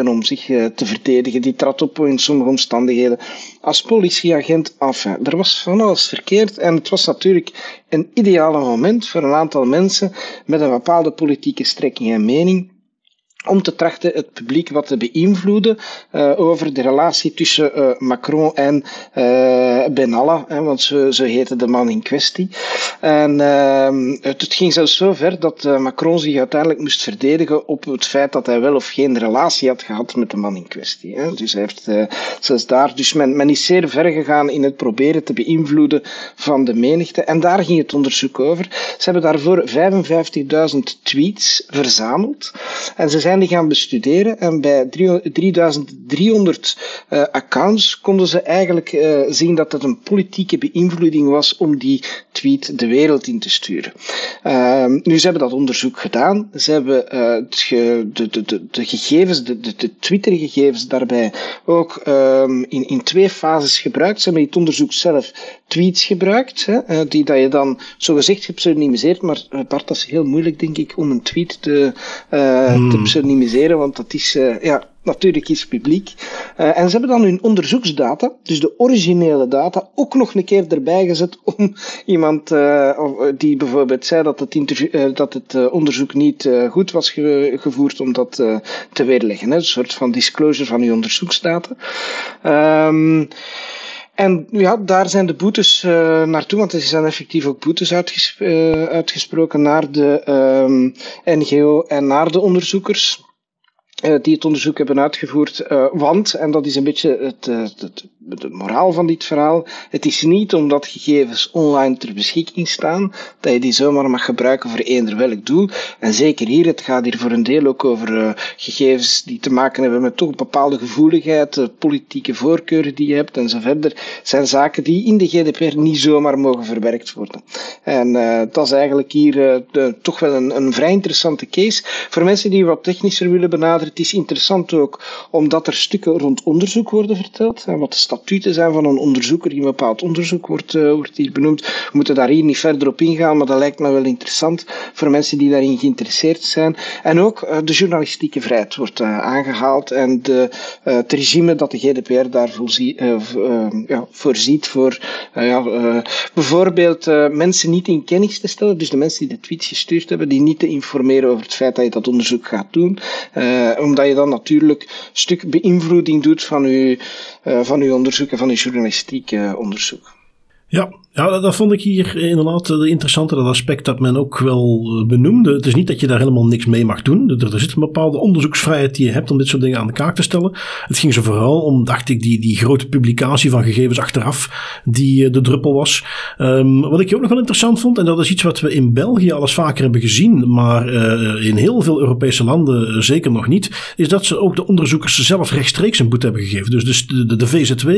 om zich uh, te verdedigen. Die trad op in sommige omstandigheden als politieagent af. Er was van alles verkeerd en het was natuurlijk een ideale moment voor een aantal mensen met een bepaalde politieke strekking en mening om te trachten het publiek wat te beïnvloeden uh, over de relatie tussen uh, Macron en uh, Benalla, hè, want zo, zo heette de man in kwestie. En ehm, het, het, ging zelfs zo ver dat Macron zich uiteindelijk moest verdedigen op het feit dat hij wel of geen relatie had gehad met de man in kwestie. Hè. Dus hij heeft zelfs daar, dus men, men is zeer ver gegaan in het proberen te beïnvloeden van de menigte. En daar ging het onderzoek over. Ze hebben daarvoor 55.000 tweets verzameld. En ze zijn zijn gaan bestuderen en bij 3300 uh, eh, accounts konden ze eigenlijk uh, zien dat het een politieke beïnvloeding was om die tweet de wereld in te sturen. Uh, nu, ze hebben dat onderzoek gedaan. Ze hebben uh, de, de, de, de, gegevens, de, de, de Twitter-gegevens daarbij ook um, in, in twee fases gebruikt. Ze hebben het onderzoek zelf tweets gebruikt, hè, die dat je dan zogezegd gepseudonymiseerd, maar Bart, dat is heel moeilijk, denk ik, om een tweet te, hmm. te pseudonymiseren want dat is uh, ja, natuurlijk iets publiek. Uh, en ze hebben dan hun onderzoeksdata, dus de originele data, ook nog een keer erbij gezet om iemand uh, die bijvoorbeeld zei dat het, interview, dat het onderzoek niet goed was ge gevoerd, om dat te weerleggen. Hè? Een soort van disclosure van uw onderzoeksdata. Um, en ja, daar zijn de boetes uh, naartoe, want er zijn effectief ook boetes uh, uitgesproken naar de um, NGO en naar de onderzoekers. Uh, die het onderzoek hebben uitgevoerd. want, en dat is een beetje het, het, de moraal van dit verhaal. Het is niet omdat gegevens online ter beschikking staan, dat je die zomaar mag gebruiken voor eender welk doel. En zeker hier, het gaat hier voor een deel ook over uh, gegevens die te maken hebben met toch een bepaalde gevoeligheid, uh, politieke voorkeuren die je hebt en zo verder. zijn zaken die in de GDPR niet zomaar mogen verwerkt worden. En dat is eigenlijk hier de, toch wel een, een vrij interessante case. Voor mensen die wat technischer willen benaderen, het is interessant ook omdat er stukken rond onderzoek worden verteld. En wat de statuten zijn van een onderzoeker die een bepaald onderzoek wordt, uh, wordt hier benoemd. We moeten daar hier niet verder op ingaan, maar dat lijkt me wel interessant voor mensen die daarin geïnteresseerd zijn. En ook uh, de journalistieke vrijheid wordt uh, aangehaald en de, het regime dat de GDPR daar voorzie, ja, voorziet voor ja, bijvoorbeeld mensen niet in kennis te stellen, dus de mensen die de tweets gestuurd hebben, die niet te informeren over het feit dat je dat onderzoek gaat doen, omdat je dan natuurlijk een stuk beïnvloeding doet van je, van uw onderzoek en van uw journalistiek onderzoek. Ja, ja, dat vond ik hier inderdaad de interessante dat aspect dat men ook wel eh, benoemde. Het is niet dat je daar helemaal niks mee mag doen. Er, er, zit een bepaalde onderzoeksvrijheid die je hebt om dit soort dingen aan de kaak te stellen. Het ging zo vooral om, dacht ik, die, die grote publicatie van gegevens achteraf die eh, de druppel was. Um, wat ik ook nog wel interessant vond, en dat is iets wat we in België al vaker hebben gezien, maar uh, in heel veel Europese landen zeker nog niet, is dat ze ook de onderzoekers zelf rechtstreeks een boete hebben gegeven. Dus de, de, de VZW,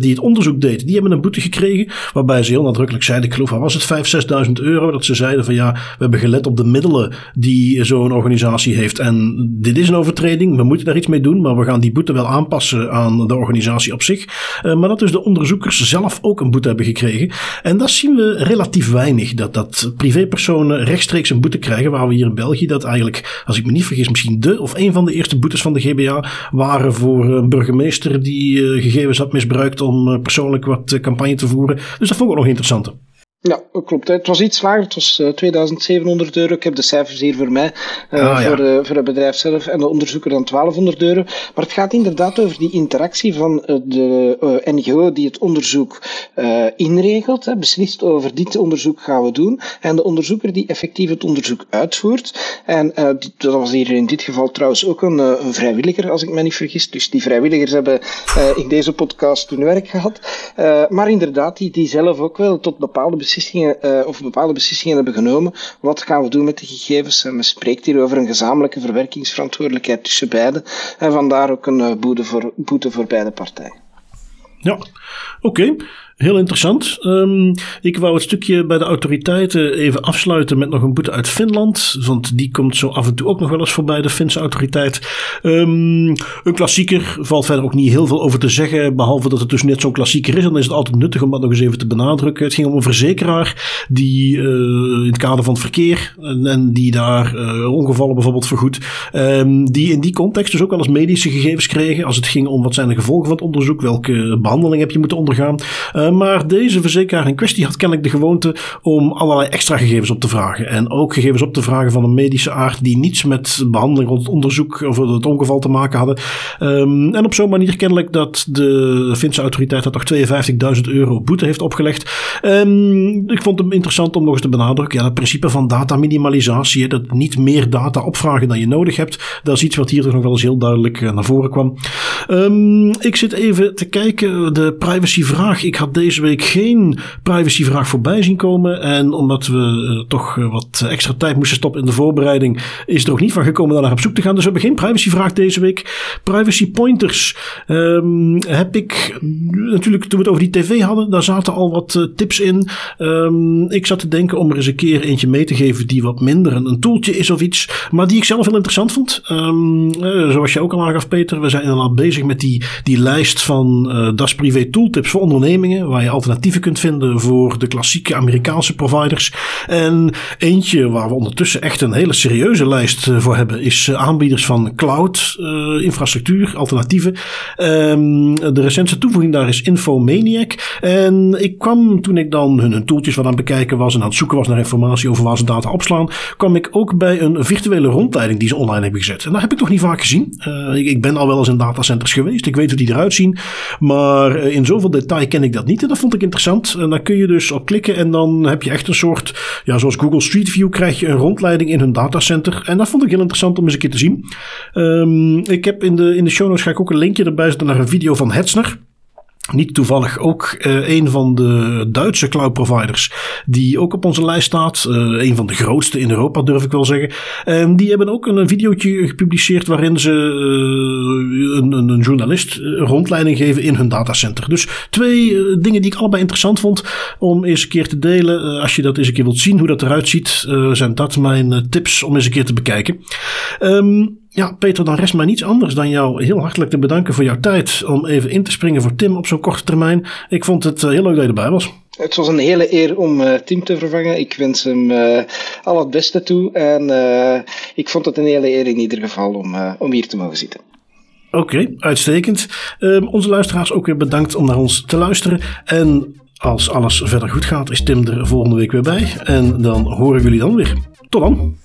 die het onderzoek deed, die hebben een boete gekregen Waarbij ze heel nadrukkelijk zeiden, ik geloof, was het 5.000, 6.000 euro? Dat ze zeiden van ja, we hebben gelet op de middelen die zo'n organisatie heeft. En dit is een overtreding, we moeten daar iets mee doen, maar we gaan die boete wel aanpassen aan de organisatie op zich. Uh, maar dat dus de onderzoekers zelf ook een boete hebben gekregen. En dat zien we relatief weinig, dat, dat privépersonen rechtstreeks een boete krijgen, waar we hier in België dat eigenlijk, als ik me niet vergis, misschien de of een van de eerste boetes van de GBA waren voor een burgemeester die uh, gegevens had misbruikt om uh, persoonlijk wat campagne te voeren. Dus dat vond ik ook nog interessant. Ja, klopt. Het was iets lager. Het was 2700 eh, euro. Ik heb de cijfers hier voor mij. Uh, ah, voor, uh, voor het bedrijf zelf en de onderzoeker dan 1200 euro. Maar het gaat inderdaad over die interactie van de NGO die het onderzoek inregelt. Hè, beslist over dit onderzoek gaan we doen. En de onderzoeker die effectief het onderzoek uitvoert. En dat was hier in dit geval trouwens ook een, een, vrijwilliger, als ik me niet vergis. Dus die vrijwilligers hebben in deze podcast hun werk gehad. maar inderdaad, die, die zelf ook wel tot bepaalde beslissingen uh, of bepaalde beslissingen hebben genomen. Wat gaan we doen met de gegevens? En men spreekt hier over een gezamenlijke verwerkingsverantwoordelijkheid tussen beiden. En vandaar ook een uh, boete, voor, boete voor beide partijen. Ja, oké. Heel interessant. Um, ik wou het stukje bij de autoriteiten even afsluiten met nog een boete uit Finland. Want die komt zo af en toe ook nog wel eens voorbij, de Finse autoriteit. Um, een klassieker, valt verder ook niet heel veel over te zeggen. Behalve dat het dus net zo'n klassieker is. Dan is het altijd nuttig om dat nog eens even te benadrukken. Het ging om een verzekeraar die uh, in het kader van het verkeer. En, en die daar uh, ongevallen bijvoorbeeld vergoed. Um, die in die context dus ook wel eens medische gegevens kregen. Als het ging om wat zijn de gevolgen van het onderzoek. Welke behandeling heb je moeten ondergaan. Maar deze verzekeraar in kwestie had kennelijk de gewoonte om allerlei extra gegevens op te vragen. En ook gegevens op te vragen van een medische aard die niets met behandeling rond onderzoek of het ongeval te maken hadden. Um, en op zo'n manier kennelijk dat de Finse autoriteit dat toch 52.000 euro boete heeft opgelegd. Um, ik vond hem interessant om nog eens te benadrukken. Ja, het principe van data-minimalisatie, dat niet meer data opvragen dan je nodig hebt, dat is iets wat hier toch nog wel eens heel duidelijk eh, naar voren kwam. Um, ik zit even te kijken, de privacyvraag. Ik had deze week geen privacyvraag voorbij zien komen. En omdat we uh, toch uh, wat extra tijd moesten stoppen in de voorbereiding, is er ook niet van gekomen daar naar op zoek te gaan. Dus we hebben geen privacyvraag deze week. Privacy pointers um, heb ik natuurlijk toen we het over die tv hadden, daar zaten al wat uh, tips in. Um, ik zat te denken om er eens een keer eentje mee te geven die wat minder een, een toeltje is of iets, maar die ik zelf heel interessant vond. Um, zoals je ook al aangaf, Peter, we zijn inderdaad bezig met die, die lijst van Das Privé tooltips voor ondernemingen waar je alternatieven kunt vinden voor de klassieke Amerikaanse providers. En eentje waar we ondertussen echt een hele serieuze lijst eh, voor hebben, is eh, aanbieders van cloud uh, infrastructuur, alternatieven. Um, de recentste toevoeging daar is Infomaniac. En ik kwam toen ik dan hun, hun tooltjes wat aan het bekijken was en aan het zoeken was naar informatie over waar ze data opslaan, kwam ik ook bij een virtuele rondleiding die ze online hebben gezet. En dat heb ik nog niet vaak gezien. Ik, ik, ben al wel eens in datacenters geweest. Ik weet hoe die eruit zien. Maar in zoveel detail ken ik dat niet. En dat vond ik interessant. En daar kun je dus op klikken en dan heb je echt een soort, ja, zoals Google Street View krijg je een rondleiding in hun datacenter. En dat vond ik heel interessant om eens een keer te zien. Um, ik heb in de, in de show notes ga ik ook een linkje erbij zetten naar een video van Hetzner. Niet toevallig ook uh, een van de Duitse cloud providers die ook op onze lijst staat. Uh, een van de grootste in Europa durf ik wel zeggen. En die hebben ook een videootje gepubliceerd waarin ze uh, een, een, journalist rondleiding geven in hun datacenter. Dus twee dingen die ik allebei interessant vond om eens een keer te delen. als je dat eens een keer wilt zien hoe dat eruit ziet, zijn dat mijn tips om eens een keer te bekijken. Um, ja, Peter, dan rest mij niets anders dan jou heel hartelijk te bedanken voor jouw tijd om even in te springen voor Tim op zo'n korte termijn. Ik vond het eh, heel leuk dat je erbij was. Het was een hele eer om uh, Tim te vervangen. Ik wens hem uh, al het beste toe. En uh, ik vond het een hele eer in ieder geval om, om hier te mogen zitten. Oké, okay, uitstekend. Ehm, onze luisteraars ook weer bedankt om naar ons te luisteren. En als alles verder goed gaat, is Tim er volgende week weer bij. En dan horen jullie dan weer. Tot dan.